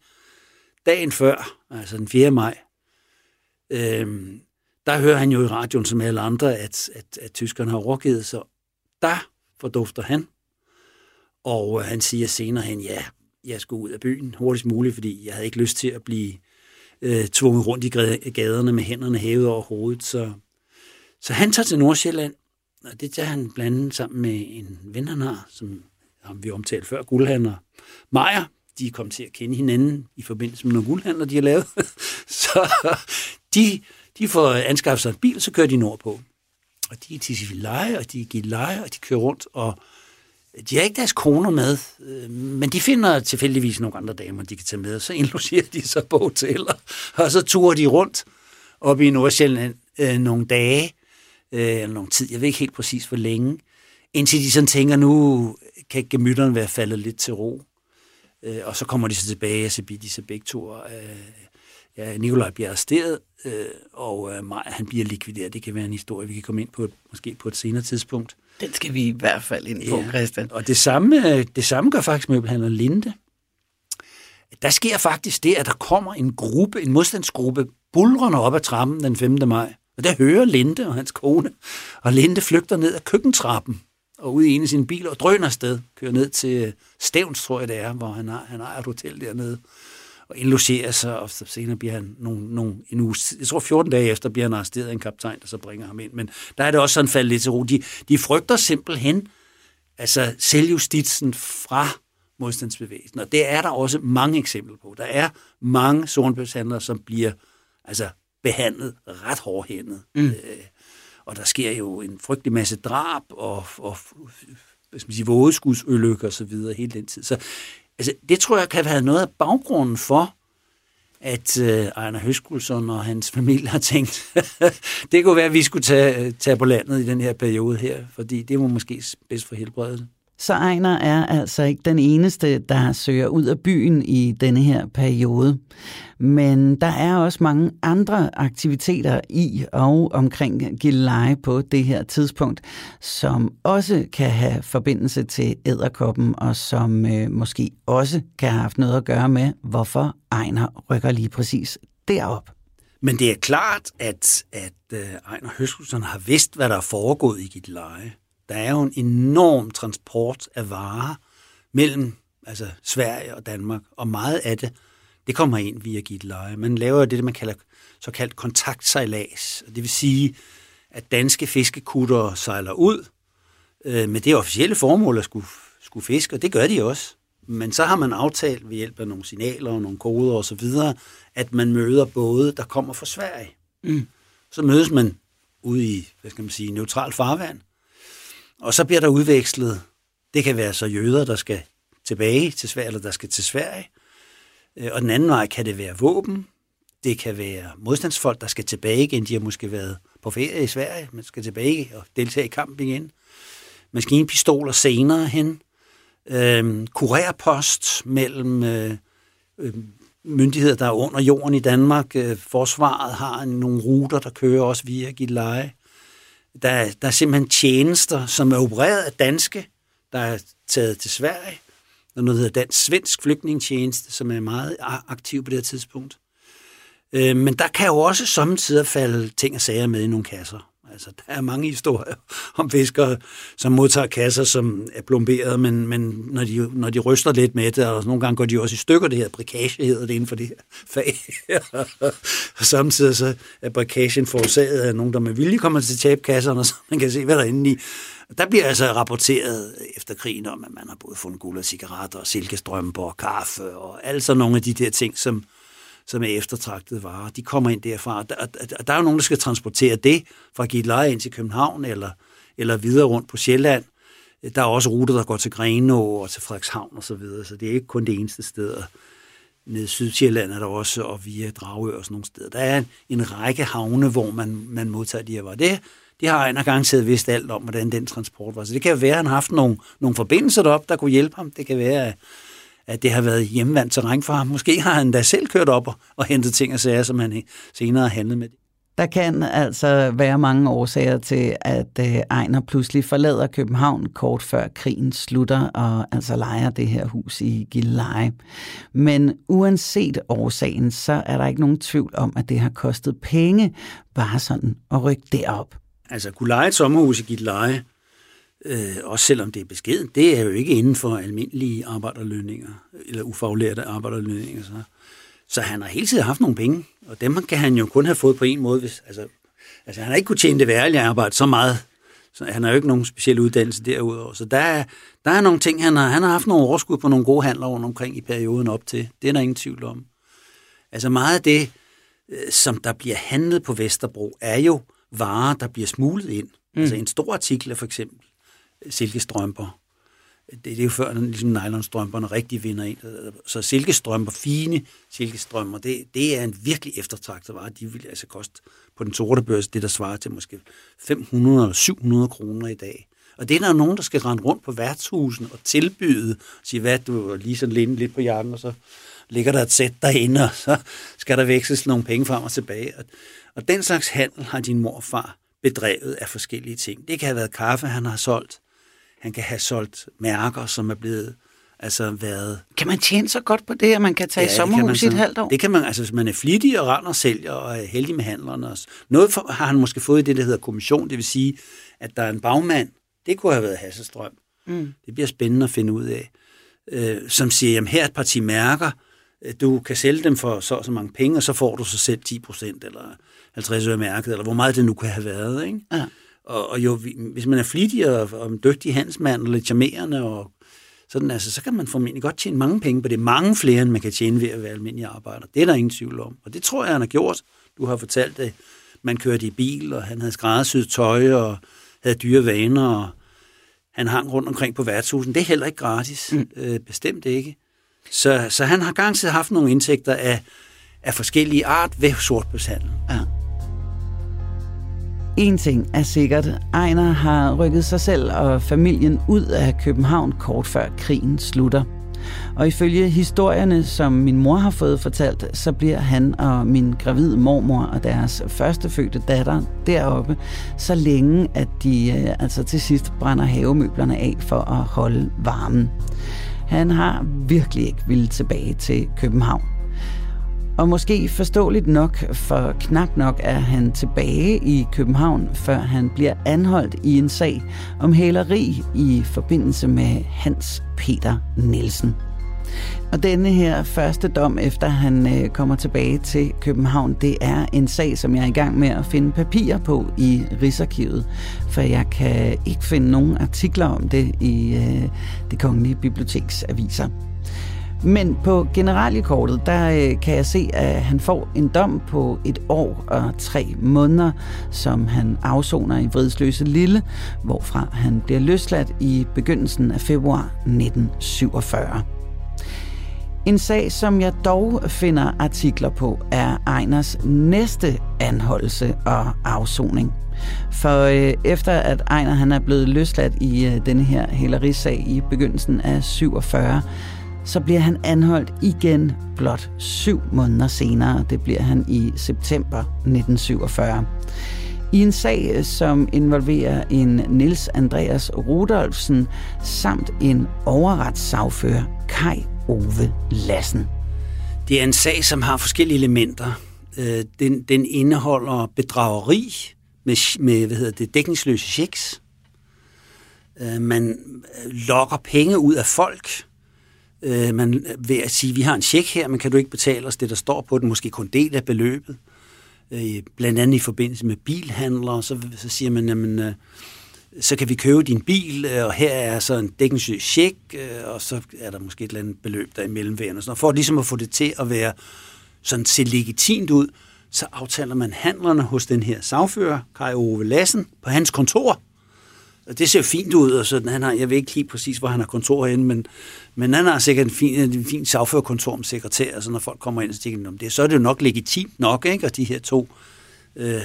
dagen før, altså den 4. maj, Øhm, der hører han jo i radioen som alle andre, at, at, at tyskerne har overgivet sig. Der fordufter han, og øh, han siger senere hen, ja, jeg skulle ud af byen hurtigst muligt, fordi jeg havde ikke lyst til at blive øh, tvunget rundt i gaderne med hænderne hævet over hovedet. Så, så han tager til Nordsjælland, og det tager han blandt andet sammen med en ven, han har, som ham vi omtalte før, guldhandler Maja. De kom til at kende hinanden i forbindelse med nogle guldhandler, de har lavet. så de, de får anskaffet sig en bil, så kører de nordpå. Og de er til leje, og de er leje, og de kører rundt, og de har ikke deres koner med, øh, men de finder tilfældigvis nogle andre damer, de kan tage med, så indlogerer de sig på hoteller, og så turer de rundt op i Nordsjælland øh, nogle dage, øh, eller nogle tid, jeg ved ikke helt præcis hvor længe, indtil de sådan tænker, nu kan gemytterne være faldet lidt til ro. Øh, og så kommer de så tilbage, og så bliver de så begge to øh, ja, Nikolaj bliver arresteret, øh, og øh, Maja, han bliver likvideret. Det kan være en historie, vi kan komme ind på, et, måske på et senere tidspunkt. Den skal vi i hvert fald ind på, ja. Christian. Og det samme, øh, det samme gør faktisk møbelhandler Linde. Der sker faktisk det, at der kommer en gruppe, en modstandsgruppe, bulrende op ad trappen den 5. maj. Og der hører Linde og hans kone, og Linde flygter ned ad køkkentrappen og ud i en af sine biler og drøner afsted, kører ned til øh, Stævns, tror jeg det er, hvor han har, han har et hotel dernede og indlogerer sig, og så senere bliver han nogle, nogle, en uge, jeg tror 14 dage efter bliver han arresteret af en kaptajn, der så bringer ham ind. Men der er det også sådan faldet lidt til ro. De, de frygter simpelthen altså selvjustitsen fra modstandsbevægelsen, og det er der også mange eksempler på. Der er mange sornbøgshandlere, som bliver altså, behandlet ret hårdhændet. Mm. Øh, og der sker jo en frygtelig masse drab og, og hvad skal man sige, vådeskudsulykker og så videre hele den tid. Så Altså, det tror jeg kan have noget af baggrunden for, at øh, Ejner Høskulsson og hans familie har tænkt, det kunne være, at vi skulle tage, tage på landet i den her periode her, fordi det var måske bedst for helbredet. Så Ejner er altså ikke den eneste, der søger ud af byen i denne her periode. Men der er også mange andre aktiviteter i og omkring Gilleleje på det her tidspunkt, som også kan have forbindelse til æderkoppen, og som øh, måske også kan have haft noget at gøre med, hvorfor Ejner rykker lige præcis derop. Men det er klart, at, at øh, Ejner Høskelsen har vidst, hvad der er foregået i Gilleleje. Der er jo en enorm transport af varer mellem altså Sverige og Danmark, og meget af det, det kommer ind via Gitleje. Man laver det, man kalder såkaldt kontaktsejlads. Det vil sige, at danske fiskekutter sejler ud øh, med det officielle formål at skulle, skulle fiske, og det gør de også. Men så har man aftalt ved hjælp af nogle signaler og nogle koder osv., at man møder både, der kommer fra Sverige. Mm. Så mødes man ude i, hvad skal man sige, neutral farvand, og så bliver der udvekslet, det kan være så jøder, der skal tilbage til Sverige, eller der skal til Sverige. Øh, og den anden vej kan det være våben, det kan være modstandsfolk, der skal tilbage igen. De har måske været på ferie i Sverige, men skal tilbage og deltage i kampen igen. Maskinpistoler senere hen. Øh, kurerpost mellem øh, øh, myndigheder, der er under jorden i Danmark. Øh, forsvaret har nogle ruter, der kører også via Gilleleje. Der, der er simpelthen tjenester, som er opereret af danske, der er taget til Sverige. Der er noget, der hedder Dansk Svensk Flygtningstjeneste, som er meget aktiv på det her tidspunkt. Øh, men der kan jo også samtidig falde ting og sager med i nogle kasser. Altså, der er mange historier om fiskere, som modtager kasser, som er plomberet, men, men når, de, når de ryster lidt med det, og nogle gange går de også i stykker, det her brikage hedder det inden for det her fag. og samtidig så er brikagen forårsaget af nogen, der med vilje kommer til at tabe kasserne, så man kan se, hvad der er inde i. Der bliver altså rapporteret efter krigen om, at man har både fundet guld og cigaretter og silkestrømper og kaffe og altså nogle af de der ting, som, som er eftertragtede varer. De kommer ind derfra. Der, der, der er jo nogen, der skal transportere det fra Gilleleje ind til København eller, eller videre rundt på Sjælland. Der er også ruter, der går til Grenå og til Frederikshavn og så videre, så det er ikke kun det eneste sted. Nede i Sydsjælland er der også, og via Dragør og sådan nogle steder. Der er en, en række havne, hvor man, man modtager de her varer. Det, de har en garanteret vidst alt om, hvordan den transport var. Så det kan være, at han har haft nogle, nogle forbindelser derop, der kunne hjælpe ham. Det kan være, at det har været hjemvandt terræn for ham. Måske har han da selv kørt op og, og hentet ting og sager, som han senere har handlet med. Der kan altså være mange årsager til, at øh, Ejner pludselig forlader København kort før krigen slutter og altså leger det her hus i Gilleleje. Men uanset årsagen, så er der ikke nogen tvivl om, at det har kostet penge bare sådan at rykke derop. Altså et sommerhus i Gilleleje, øh, også selvom det er beskeden, det er jo ikke inden for almindelige arbejderlønninger, eller ufaglærte arbejderlønninger. Så, så han har hele tiden haft nogle penge, og dem kan han jo kun have fået på en måde. Hvis, altså, altså han har ikke kunnet tjene det værlige arbejde så meget, så han har jo ikke nogen speciel uddannelse derudover. Så der er, der er nogle ting, han har, han har haft nogle overskud på nogle gode handler rundt omkring i perioden op til. Det er der ingen tvivl om. Altså meget af det, øh, som der bliver handlet på Vesterbro, er jo varer, der bliver smuglet ind. Mm. Altså en stor artikel for eksempel silkestrømper. Det, det er jo før, ligesom nylonstrømperne rigtig vinder ind. Så silkestrømper, fine silkestrømper, det, det er en virkelig eftertragtet vare. De vil altså koste på den sorte børs, det der svarer til måske 500 eller 700 kroner i dag. Og det er der nogen, der skal rende rundt på værtshusen og tilbyde, sige, hvad, du lige sådan linde lidt på jakken, og så ligger der et sæt derinde, og så skal der veksles nogle penge frem og tilbage. Og, og den slags handel har din morfar bedrevet af forskellige ting. Det kan have været kaffe, han har solgt. Han kan have solgt mærker, som er blevet altså været... Kan man tjene så godt på det, at man kan tage ja, i sommerhus i et halvt år? Det kan man, altså hvis man er flittig og render og sælger og er heldig med handlerne. Også. Noget for, har han måske fået i det, der hedder kommission, det vil sige, at der er en bagmand, det kunne have været Hasselstrøm. Mm. Det bliver spændende at finde ud af. Øh, som siger, jamen her er et parti mærker, øh, du kan sælge dem for så så mange penge, og så får du så selv 10 procent, eller 50 øre mærket, eller hvor meget det nu kan have været. Ikke? Ja. Og, og jo, hvis man er flittig og, og en dygtig handelsmand, og lidt charmerende, og sådan, altså, så kan man formentlig godt tjene mange penge på det. Mange flere, end man kan tjene ved at være almindelig arbejder. Det er der ingen tvivl om. Og det tror jeg, han har gjort. Du har fortalt det. Man kørte i bil, og han havde skræddersyet tøj, og havde dyre vaner, og han hang rundt omkring på værtshusen. Det er heller ikke gratis. Mm. Øh, bestemt ikke. Så, så han har garanteret haft nogle indtægter af, af forskellige art ved sortbørshandel. Ja. En ting er sikkert. Ejner har rykket sig selv og familien ud af København kort før krigen slutter. Og ifølge historierne, som min mor har fået fortalt, så bliver han og min gravide mormor og deres førstefødte datter deroppe, så længe at de øh, altså til sidst brænder havemøblerne af for at holde varmen. Han har virkelig ikke ville tilbage til København. Og måske forståeligt nok, for knap nok er han tilbage i København, før han bliver anholdt i en sag om hæleri i forbindelse med Hans Peter Nielsen. Og denne her første dom, efter han øh, kommer tilbage til København, det er en sag, som jeg er i gang med at finde papirer på i Rigsarkivet, for jeg kan ikke finde nogen artikler om det i øh, det kongelige biblioteks aviser. Men på generaliekortet, der øh, kan jeg se, at han får en dom på et år og tre måneder, som han afsoner i Vridsløse Lille, hvorfra han bliver løsladt i begyndelsen af februar 1947. En sag, som jeg dog finder artikler på, er Ejners næste anholdelse og afsoning. For øh, efter at Ejner han er blevet løsladt i øh, denne her hælerisag i begyndelsen af 47, så bliver han anholdt igen blot syv måneder senere. Det bliver han i september 1947. I en sag, som involverer en Nils Andreas Rudolfsen samt en overretssagfører, Kai Ove Lassen. Det er en sag, som har forskellige elementer. Øh, den, den indeholder bedrageri med, med hvad hedder det, dækningsløse checks. Øh, man lokker penge ud af folk. Øh, man ved at sige, vi har en check her, men kan du ikke betale os det, der står på den, måske kun del af beløbet. Øh, blandt andet i forbindelse med bilhandlere, så, så siger man, jamen, øh, så kan vi købe din bil, øh, og her er så en dækningsløs check, øh, og så er der måske et eller andet beløb, der i mellemværende. sådan For ligesom at få det til at være sådan se legitimt ud, så aftaler man handlerne hos den her sagfører, Kai Ove Lassen, på hans kontor. Og det ser fint ud, og sådan, han har, jeg ved ikke helt præcis, hvor han har kontor henne, men, men han har sikkert en fin, en fin sagførerkontor om sekretær, og så når folk kommer ind og tænker, det, så er det jo nok legitimt nok, ikke? og de her to øh,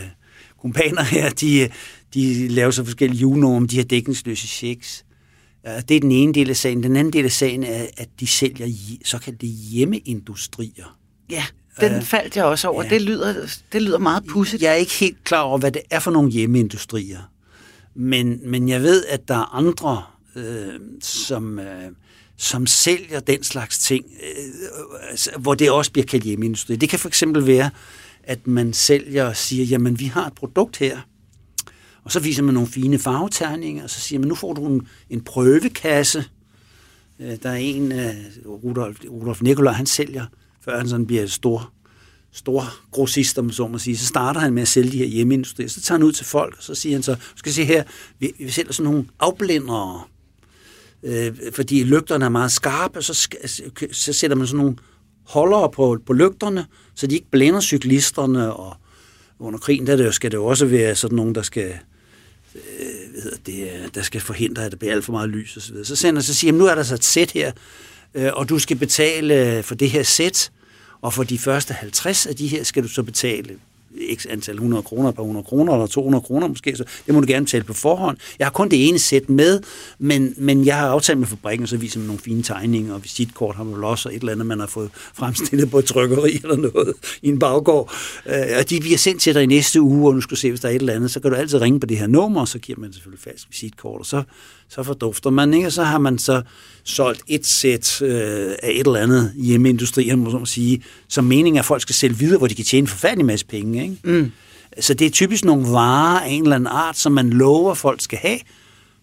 kumpaner her, de, de laver så forskellige julenummer om de her dækningsløse checks. Det er den ene del af sagen. Den anden del af sagen er, at de sælger såkaldte hjemmeindustrier. Ja, den faldt jeg også over. Ja. Det, lyder, det lyder meget pudsigt. Jeg er ikke helt klar over, hvad det er for nogle hjemmeindustrier. Men, men jeg ved, at der er andre, øh, som, øh, som sælger den slags ting, øh, altså, hvor det også bliver kaldt hjemmeindustri. Det kan for eksempel være, at man sælger og siger, jamen vi har et produkt her, og så viser man nogle fine farvetærninger, og så siger man, nu får du en, en prøvekasse. Øh, der er en, øh, Rudolf, Rudolf Nikolaj, han sælger, før han sådan bliver stor, stor grossister, om så må sige, så starter han med at sælge de her hjemmeindustrier. Så tager han ud til folk, og så siger han så, skal se her, vi, vi sælger sådan nogle afblændere, øh, fordi lygterne er meget skarpe, så, så sætter man sådan nogle holdere på, på lygterne, så de ikke blænder cyklisterne, og under krigen, der skal det jo også være sådan nogen, der skal øh, hvad hedder det, øh, der skal forhindre, at der bliver alt for meget lys osv. Så, så sender så siger, nu er der så et sæt her, øh, og du skal betale øh, for det her sæt, og for de første 50 af de her skal du så betale x antal 100 kroner, par 100 kroner eller 200 kroner måske, så det må du gerne betale på forhånd. Jeg har kun det ene sæt med, men, men jeg har aftalt med fabrikken, så viser man nogle fine tegninger, og visitkort har man vel også, og et eller andet, man har fået fremstillet på et trykkeri eller noget i en baggård. Øh, og de bliver sendt til dig i næste uge, og nu skal du se, hvis der er et eller andet, så kan du altid ringe på det her nummer, og så giver man selvfølgelig fast visitkort, og så, så fordufter man, ikke? og så har man så solgt et sæt øh, af et eller andet hjemmeindustri, må man sige, som meningen er, at folk skal sælge videre, hvor de kan tjene en forfærdelig masse penge. Ikke? Mm. Så det er typisk nogle varer af en eller anden art, som man lover, folk skal have,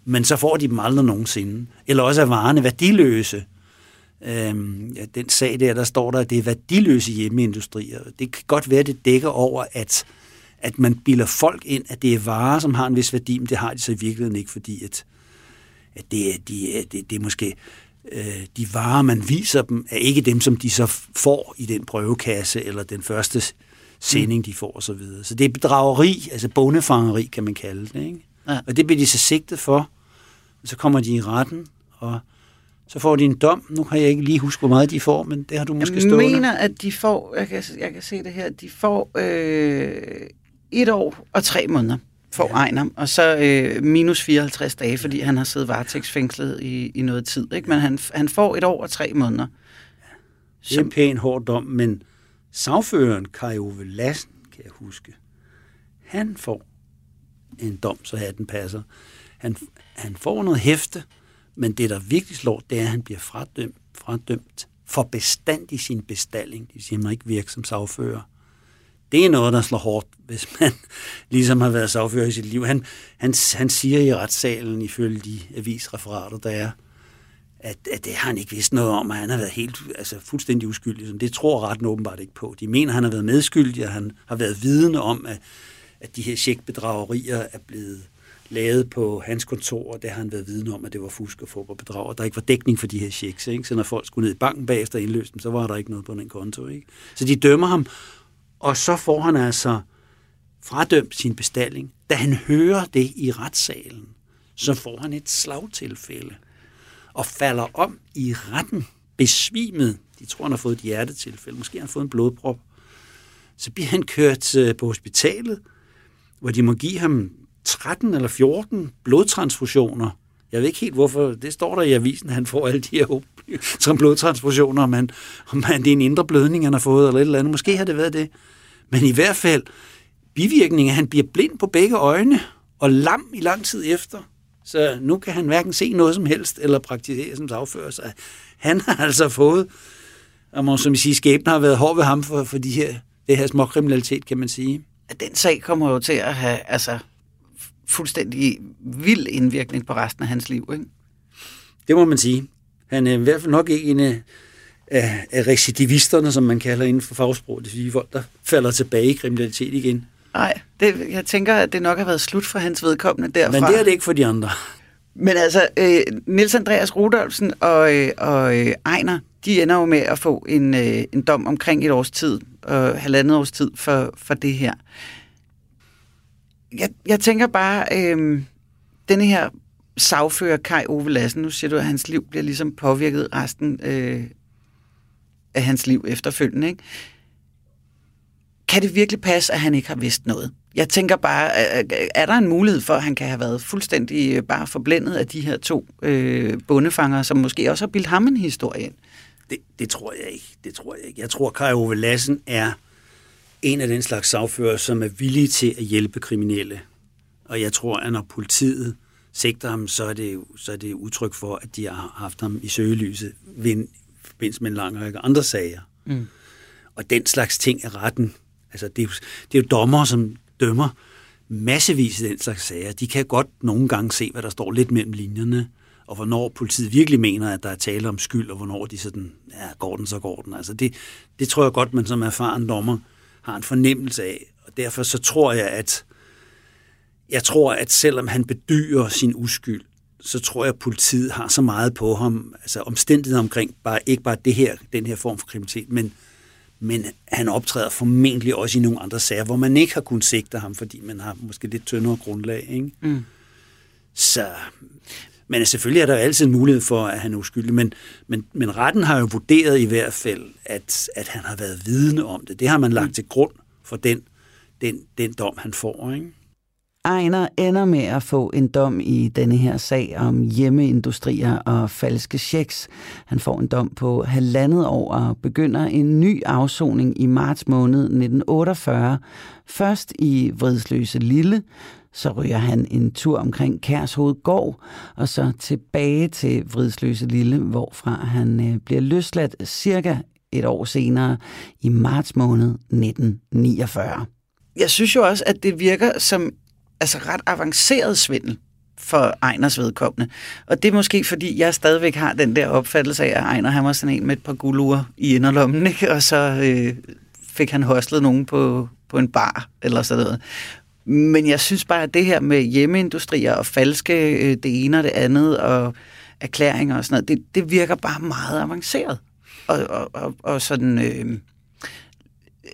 men så får de dem aldrig nogensinde. Eller også er varerne værdiløse. Øhm, ja, den sag der, der står der, at det er værdiløse hjemmeindustrier. Det kan godt være, at det dækker over, at, at man bilder folk ind, at det er varer, som har en vis værdi, men det har de så i virkeligheden ikke, fordi at, at det, de, det, det er måske øh, de varer, man viser dem, er ikke dem, som de så får i den prøvekasse, eller den første sending, de får osv. Så, så det er bedrageri, altså bondefangeri, kan man kalde det. Ikke? Ja. Og det bliver de så sigtet for, og så kommer de i retten, og så får de en dom. Nu kan jeg ikke lige huske, hvor meget de får, men det har du måske stået Jeg mener, at de får, jeg kan, jeg kan se det her, de får øh, et år og tre månder får ja. Ejner, og så øh, minus 54 dage, fordi han har siddet varetægtsfængslet i, i noget tid. Ikke? Men han, han får et år og tre måneder. Det er en pæn hård dom, men sagføreren Kai Ove Lassen, kan jeg huske, han får en dom, så den passer. Han, han får noget hæfte, men det, der virkelig slår, det er, at han bliver fradømt, fradømt for bestand i sin bestalling. Det vil sige, at man ikke virker som sagfører det er noget, der slår hårdt, hvis man ligesom har været sagfører i sit liv. Han, han, han siger i retssalen, ifølge de avisreferater, der er, at, at det har han ikke vidst noget om, at han har været helt, altså fuldstændig uskyldig. Det tror retten åbenbart ikke på. De mener, at han har været medskyldig, og han har været vidne om, at, at de her checkbedragerier er blevet lavet på hans kontor, og der har han været vidne om, at det var fusk og få bedrag, og der ikke var dækning for de her checks. Ikke? Så når folk skulle ned i banken bagefter og indløse dem, så var der ikke noget på den konto. Ikke? Så de dømmer ham, og så får han altså fradømt sin bestilling. Da han hører det i retssalen, så får han et slagtilfælde og falder om i retten, besvimet. De tror, han har fået et hjertetilfælde. Måske har han fået en blodprop. Så bliver han kørt øh, på hospitalet, hvor de må give ham 13 eller 14 blodtransfusioner. Jeg ved ikke helt, hvorfor. Det står der i avisen, at han får alle de her som blodtransfusioner, om, han, om han, det er en indre blødning, han har fået, eller et eller andet. Måske har det været det. Men i hvert fald, bivirkningen, at han bliver blind på begge øjne, og lam i lang tid efter. Så nu kan han hverken se noget som helst, eller praktisere som sagfører. Så han har altså fået, og må som I siger, skæbnen har været hård ved ham for, for de her, det her småkriminalitet, kan man sige. Den sag kommer jo til at have altså, fuldstændig vild indvirkning på resten af hans liv, ikke? Det må man sige. Han er i hvert fald nok ikke en af, af recidivisterne, som man kalder inden for fagsprog. Det er folk, der falder tilbage i kriminalitet igen. Nej, det, jeg tænker, at det nok har været slut for hans vedkommende derfra. Men det er det ikke for de andre. Men altså, øh, Nils Andreas Rudolfsen og, øh, og øh, Ejner, de ender jo med at få en, øh, en dom omkring et års tid, og halvandet års tid for, for det her. Jeg, jeg tænker bare, øh, denne her sagfører Kai Ove Lassen, nu siger du, at hans liv bliver ligesom påvirket resten øh, af hans liv efterfølgende, ikke? kan det virkelig passe, at han ikke har vidst noget? Jeg tænker bare, er der en mulighed for, at han kan have været fuldstændig øh, bare forblændet af de her to øh, bondefanger, som måske også har bildt ham en historie ind? Det, det tror jeg ikke. Det tror jeg ikke. Jeg tror, Kai Ove Lassen er en af den slags sagfører, som er villige til at hjælpe kriminelle. Og jeg tror, at når politiet sigter ham, så er det, så er det udtryk for, at de har haft ham i søgelyset ved forbindelse med en lang række andre sager. Mm. Og den slags ting er retten Altså, det er, jo, det er jo dommer, som dømmer massevis af den slags sager. De kan godt nogle gange se, hvad der står lidt mellem linjerne, og hvornår politiet virkelig mener, at der er tale om skyld, og hvornår de sådan, ja, går den, så går den. Altså det, det tror jeg godt, man som erfaren dommer har en fornemmelse af. Og derfor så tror jeg, at jeg tror, at selvom han bedyrer sin uskyld, så tror jeg, at politiet har så meget på ham, altså omstændigheder omkring, bare, ikke bare det her, den her form for kriminalitet, men men han optræder formentlig også i nogle andre sager, hvor man ikke har kunnet sigte ham, fordi man har måske lidt tyndere grundlag. Ikke? Mm. Så, men selvfølgelig er der altid en mulighed for, at han er uskyldig, men, men, men retten har jo vurderet i hvert fald, at, at han har været vidne om det. Det har man lagt mm. til grund for den, den, den dom, han får. Ikke? Ejner ender med at få en dom i denne her sag om hjemmeindustrier og falske checks. Han får en dom på halvandet år og begynder en ny afsoning i marts måned 1948. Først i Vridsløse Lille, så ryger han en tur omkring Kærshoved Gård, og så tilbage til Vridsløse Lille, hvorfra han øh, bliver løsladt cirka et år senere i marts måned 1949. Jeg synes jo også, at det virker som altså ret avanceret svindel for Ejners vedkommende. Og det er måske, fordi jeg stadigvæk har den der opfattelse af, at Ejner han var sådan en med et par gulurer i inderlommen, ikke? og så øh, fik han hostlet nogen på, på en bar eller sådan noget. Men jeg synes bare, at det her med hjemmeindustrier og falske øh, det ene og det andet, og erklæringer og sådan noget, det, det virker bare meget avanceret. Og, og, og, og sådan... Øh,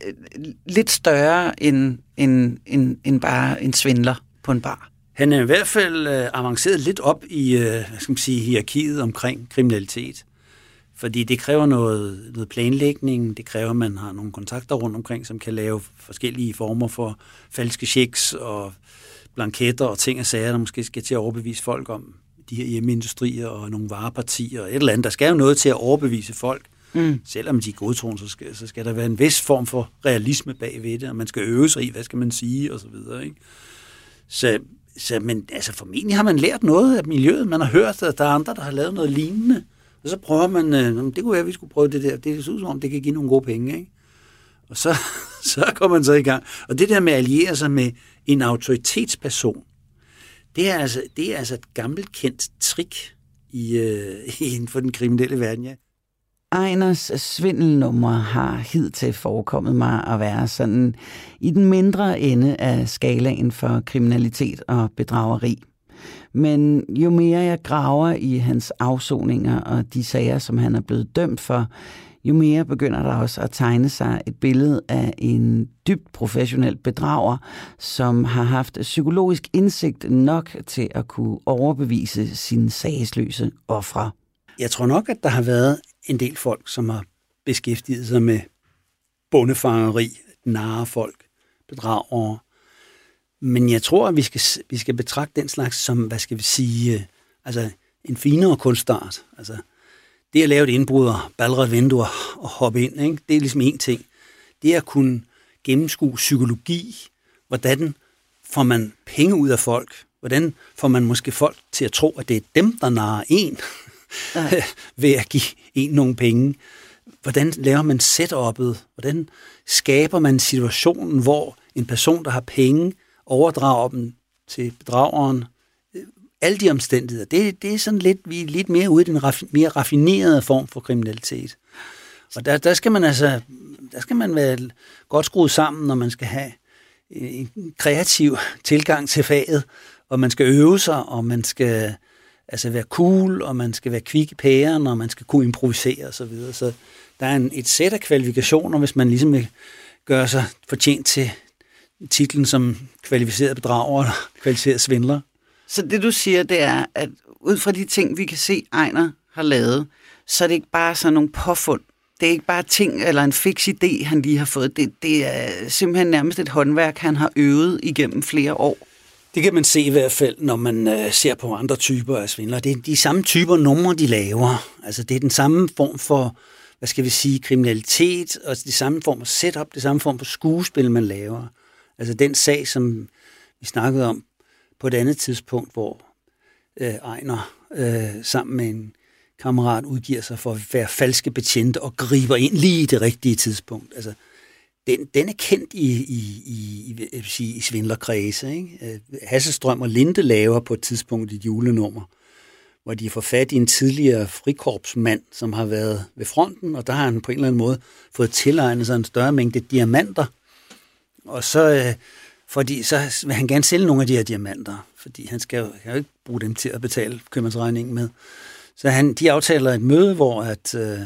Øh, lidt større end, end, end, end bare en svindler på en bar. Han er i hvert fald øh, avanceret lidt op i øh, hvad skal man sige, hierarkiet omkring kriminalitet. Fordi det kræver noget, noget planlægning, det kræver, at man har nogle kontakter rundt omkring, som kan lave forskellige former for falske checks og blanketter og ting og sager, der måske skal til at overbevise folk om de her hjemmeindustrier og nogle varepartier og et eller andet. Der skal jo noget til at overbevise folk. Mm. Selvom de er godtroende, så skal, så skal der være en vis form for realisme bagved det, og man skal øve sig i, hvad skal man sige, og så videre. Ikke? Så, så men altså formentlig har man lært noget af miljøet. Man har hørt, at der er andre, der har lavet noget lignende. Og så prøver man, øh, det kunne være, at vi skulle prøve det der. Det ser ud som om, det kan give nogle gode penge. Ikke? Og så, så kommer man så i gang. Og det der med at alliere sig med en autoritetsperson, det er altså, det er altså et gammelt kendt trick i, øh, inden for den kriminelle verden, ja. Ejners svindelnummer har hidtil forekommet mig at være sådan i den mindre ende af skalaen for kriminalitet og bedrageri. Men jo mere jeg graver i hans afsoninger og de sager, som han er blevet dømt for, jo mere begynder der også at tegne sig et billede af en dybt professionel bedrager, som har haft psykologisk indsigt nok til at kunne overbevise sine sagsløse ofre. Jeg tror nok, at der har været en del folk, som har beskæftiget sig med bondefangeri, narre folk, bedragere. Men jeg tror, at vi skal, vi skal betragte den slags som, hvad skal vi sige, øh, altså en finere kunstart. Altså, det at lave et indbrud og balre vinduer og hoppe ind, ikke? det er ligesom en ting. Det at kunne gennemskue psykologi, hvordan får man penge ud af folk, hvordan får man måske folk til at tro, at det er dem, der narer en, ja. ved at give en nogle penge. Hvordan laver man setup'et? Hvordan skaber man situationen, hvor en person, der har penge, overdrager dem til bedrageren? Alle de omstændigheder. Det, det er sådan lidt, vi er lidt mere ude i den raf, mere raffinerede form for kriminalitet. Og der, der skal man altså, der skal man være godt skruet sammen, når man skal have en kreativ tilgang til faget, og man skal øve sig, og man skal altså være cool, og man skal være kvik i pæren, og man skal kunne improvisere osv. Så, videre. så der er en, et sæt af kvalifikationer, hvis man ligesom vil gøre sig fortjent til titlen som kvalificeret bedrager eller kvalificeret svindler. Så det du siger, det er, at ud fra de ting, vi kan se, Ejner har lavet, så er det ikke bare sådan nogle påfund. Det er ikke bare ting eller en fix idé, han lige har fået. Det, det er simpelthen nærmest et håndværk, han har øvet igennem flere år. Det kan man se i hvert fald, når man øh, ser på andre typer af svindlere. Det er de samme typer numre, de laver. Altså det er den samme form for, hvad skal vi sige, kriminalitet, og det samme form for setup, det samme form for skuespil, man laver. Altså den sag, som vi snakkede om på et andet tidspunkt, hvor øh, Ejner øh, sammen med en kammerat udgiver sig for at være falske betjente og griber ind lige i det rigtige tidspunkt. Altså, den, den er kendt i, i, i, i, sige, i svindlerkredse. Ikke? Øh, Hasselstrøm og Linde laver på et tidspunkt et julenummer, hvor de får fat i en tidligere frikorpsmand, som har været ved fronten, og der har han på en eller anden måde fået tilegnet sig en større mængde diamanter. Og så, øh, fordi, så vil han gerne sælge nogle af de her diamanter, fordi han skal jo, kan jo ikke bruge dem til at betale købmandsregningen med. Så han, de aftaler et møde, hvor at, øh,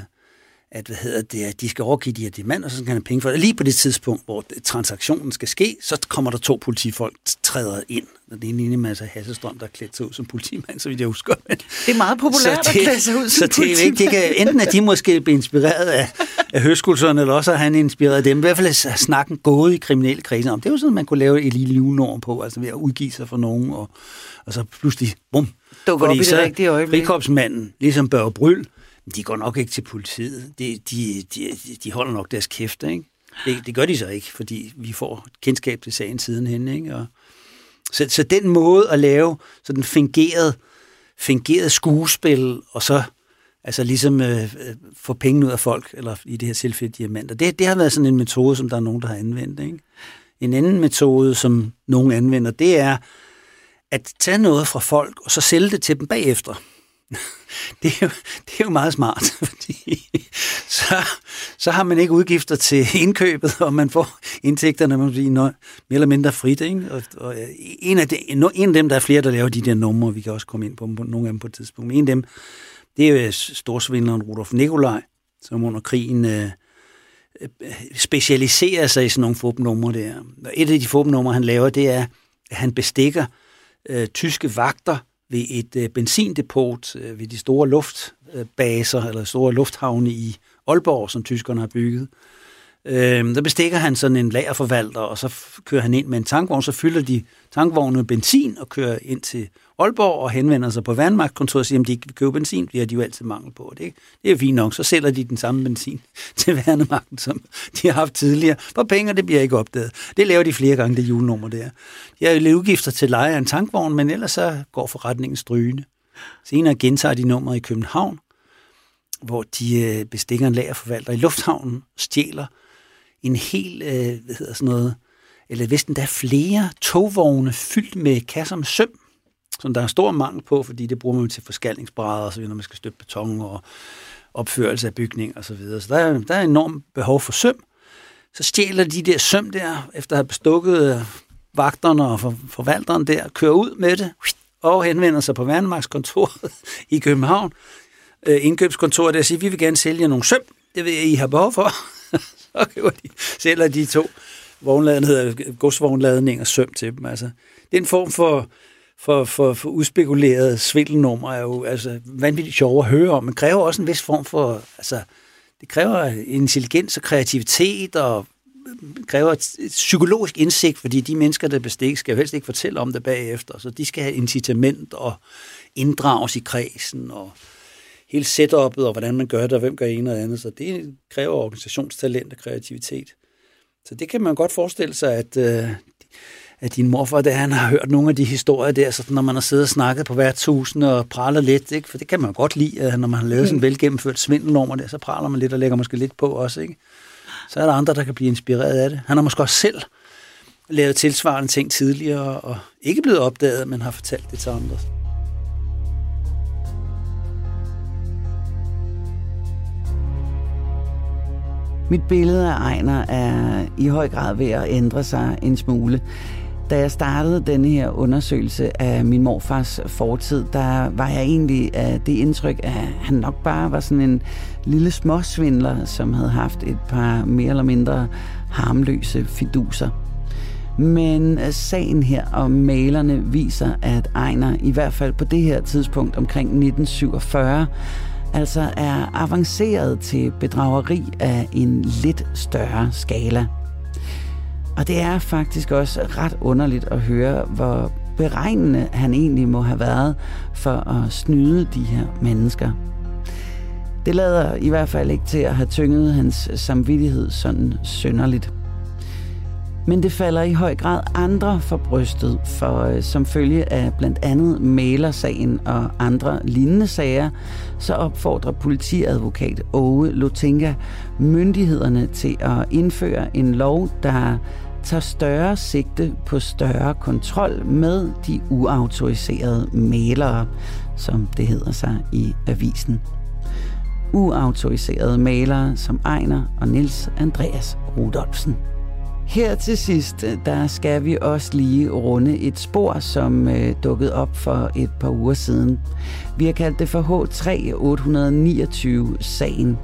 at, hvad hedder det, at de skal overgive de her diamanter, og så skal han have penge for det. Lige på det tidspunkt, hvor transaktionen skal ske, så kommer der to politifolk, træder ind. Og det er en masse Hasselstrøm, der er klædt sig ud som politimand, så vidt jeg husker. Men, det er meget populært det, at klæde sig ud som Så det er ikke, kan, enten at de måske bliver inspireret af, af høskulserne, eller også har han inspireret dem. I hvert fald er snakken gået i kriminelle kredse om. Det er jo sådan, man kunne lave et lille livnorm på, altså ved at udgive sig for nogen, og, og så pludselig, bum. Dukker op i det rigtige øjeblik. Frikorpsmanden, ligesom Børge Bryl, de går nok ikke til politiet. De, de, de, de holder nok deres kæft, ikke? Det, det gør de så ikke, fordi vi får kendskab til sagen sidenhen, ikke? Og, så, så den måde at lave sådan fingeret, fingeret skuespil, og så altså ligesom øh, øh, få penge ud af folk, eller i det her tilfælde diamanter, det, det har været sådan en metode, som der er nogen, der har anvendt. Ikke? En anden metode, som nogen anvender, det er at tage noget fra folk, og så sælge det til dem bagefter det, er jo, det er jo meget smart, fordi så, så har man ikke udgifter til indkøbet, og man får indtægterne man sige, mere eller mindre frit. Ikke? Og, og øh, en, af de, en af dem, der er flere, der laver de der numre, vi kan også komme ind på, på nogle af dem på et tidspunkt, men en af dem, det er jo storsvindleren Rudolf Nikolaj, som under krigen øh, øh, specialiserer sig i sådan nogle fupnumre der. Og et af de fupnumre, han laver, det er, at han bestikker øh, tyske vagter ved et øh, benzindepot øh, ved de store luftbaser, eller store lufthavne i Aalborg, som tyskerne har bygget. Øh, der bestikker han sådan en lagerforvalter, og så kører han ind med en tankvogn, så fylder de tankvognen med benzin og kører ind til Aalborg og henvender sig på vandmagtkontoret og siger, at de ikke vil købe benzin, det har de jo altid mangel på. Det, det er fint nok, så sælger de den samme benzin til værnemagten, som de har haft tidligere. For penge, det bliver ikke opdaget. Det laver de flere gange, det julenummer der. De har jo udgifter til leje af en tankvogn, men ellers så går forretningen strygende. Senere gentager de nummer i København, hvor de øh, bestikker en lagerforvalter i lufthavnen, stjæler en hel, øh, hvad hedder sådan noget, eller hvis der er flere togvogne fyldt med kasser med søm, som der er stor mangel på, fordi det bruger man til forskalningsbrædder og så videre, når man skal støbe beton og opførelse af bygning og så videre. Så der er, der er enormt behov for søm. Så stjæler de der søm der, efter at have bestukket øh, vagterne og forvalteren der, kører ud med det og henvender sig på Værnemagtskontoret i København, øh, indkøbskontoret der og siger, vi vil gerne sælge nogle søm, det vil I have behov for. så køber de, sælger de to vognladninger, godsvognladninger søm til dem. Altså, det er en form for for, for, for udspekuleret svindelnummer er jo altså, vanvittigt sjov at høre om, men kræver også en vis form for, altså, det kræver intelligens og kreativitet og øh, kræver et psykologisk indsigt, fordi de mennesker, der bestikker, skal jo helst ikke fortælle om det bagefter, så de skal have incitament og inddrages i kredsen, og hele setupet, og hvordan man gør det, og hvem gør en og andet, så det kræver organisationstalent og kreativitet. Så det kan man godt forestille sig, at, øh, at din morfar, der han har hørt nogle af de historier der, så når man har siddet og snakket på tusind og praler lidt, ikke? for det kan man godt lide, når man har lavet sådan en velgennemført svindelnummer der, så praler man lidt og lægger måske lidt på også, ikke? så er der andre, der kan blive inspireret af det. Han har måske også selv lavet tilsvarende ting tidligere, og ikke blevet opdaget, men har fortalt det til andre. Mit billede af Ejner er i høj grad ved at ændre sig en smule. Da jeg startede denne her undersøgelse af min morfars fortid, der var jeg egentlig af det indtryk, at han nok bare var sådan en lille småsvindler, som havde haft et par mere eller mindre harmløse fiduser. Men sagen her om malerne viser, at Ejner i hvert fald på det her tidspunkt omkring 1947 altså er avanceret til bedrageri af en lidt større skala. Og det er faktisk også ret underligt at høre, hvor beregnende han egentlig må have været for at snyde de her mennesker. Det lader i hvert fald ikke til at have tynget hans samvittighed sådan synderligt. Men det falder i høj grad andre for brystet, for øh, som følge af blandt andet malersagen og andre lignende sager, så opfordrer politiadvokat Ove Lotinga myndighederne til at indføre en lov, der tager større sigte på større kontrol med de uautoriserede malere, som det hedder sig i avisen. Uautoriserede malere som Ejner og Nils Andreas Rudolfsen. Her til sidst, der skal vi også lige runde et spor, som øh, dukkede op for et par uger siden. Vi har kaldt det for H3829-sagen.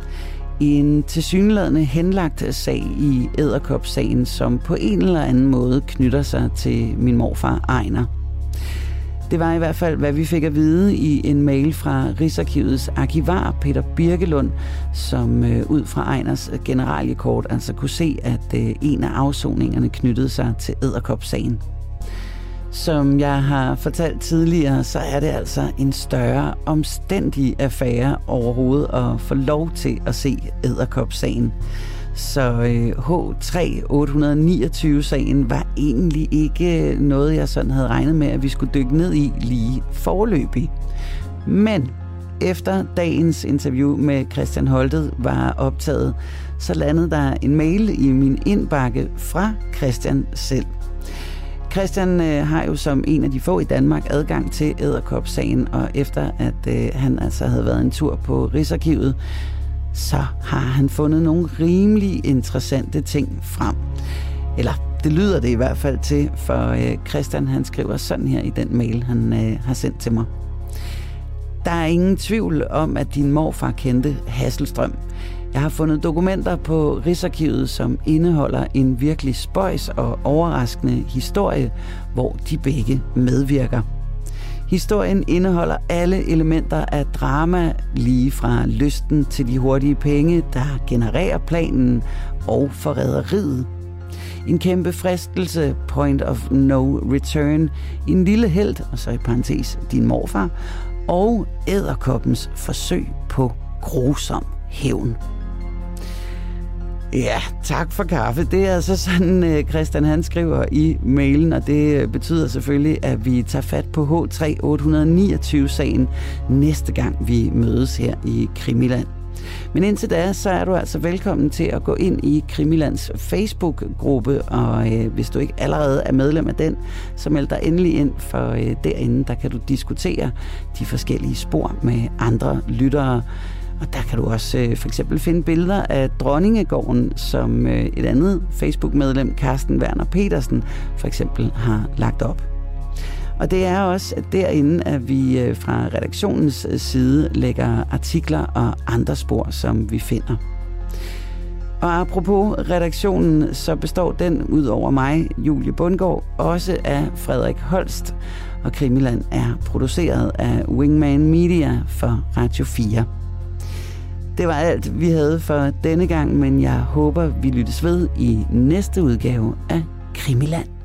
En tilsyneladende henlagt sag i Æderkop-sagen, som på en eller anden måde knytter sig til min morfar Ejner. Det var i hvert fald, hvad vi fik at vide i en mail fra Rigsarkivets arkivar Peter Birkelund, som øh, ud fra Ejners øh, generaliekort altså kunne se, at øh, en af afsoningerne knyttede sig til Æderkop-sagen. Som jeg har fortalt tidligere, så er det altså en større omstændig affære overhovedet at få lov til at se Æderkop-sagen. Så øh, H3829-sagen var egentlig ikke øh, noget, jeg sådan havde regnet med, at vi skulle dykke ned i lige forløbig. Men efter dagens interview med Christian Holtet var optaget, så landede der en mail i min indbakke fra Christian selv. Christian øh, har jo som en af de få i Danmark adgang til Æderkop-sagen, og efter at øh, han altså havde været en tur på Rigsarkivet, så har han fundet nogle rimelig interessante ting frem. Eller det lyder det i hvert fald til, for øh, Christian han skriver sådan her i den mail, han øh, har sendt til mig. Der er ingen tvivl om, at din morfar kendte Hasselstrøm. Jeg har fundet dokumenter på Rigsarkivet, som indeholder en virkelig spøjs og overraskende historie, hvor de begge medvirker. Historien indeholder alle elementer af drama, lige fra lysten til de hurtige penge, der genererer planen, og forræderiet. En kæmpe fristelse, point of no return, en lille held, og så i parentes din morfar, og æderkoppens forsøg på grusom hævn. Ja, tak for kaffe. Det er altså sådan, øh, Christian han skriver i mailen, og det øh, betyder selvfølgelig, at vi tager fat på H3829-sagen næste gang vi mødes her i Krimiland. Men indtil da, så er du altså velkommen til at gå ind i Krimilands Facebook-gruppe, og øh, hvis du ikke allerede er medlem af den, så meld dig endelig ind, for øh, derinde der kan du diskutere de forskellige spor med andre lyttere. Og der kan du også øh, for eksempel finde billeder af Dronningegården, som øh, et andet Facebook-medlem, Carsten Werner Petersen, for eksempel har lagt op. Og det er også derinde, at vi øh, fra redaktionens øh, side lægger artikler og andre spor, som vi finder. Og apropos redaktionen, så består den ud over mig, Julie Bundgaard, også af Frederik Holst, og Krimiland er produceret af Wingman Media for Radio 4. Det var alt, vi havde for denne gang, men jeg håber, vi lyttes ved i næste udgave af Krimiland.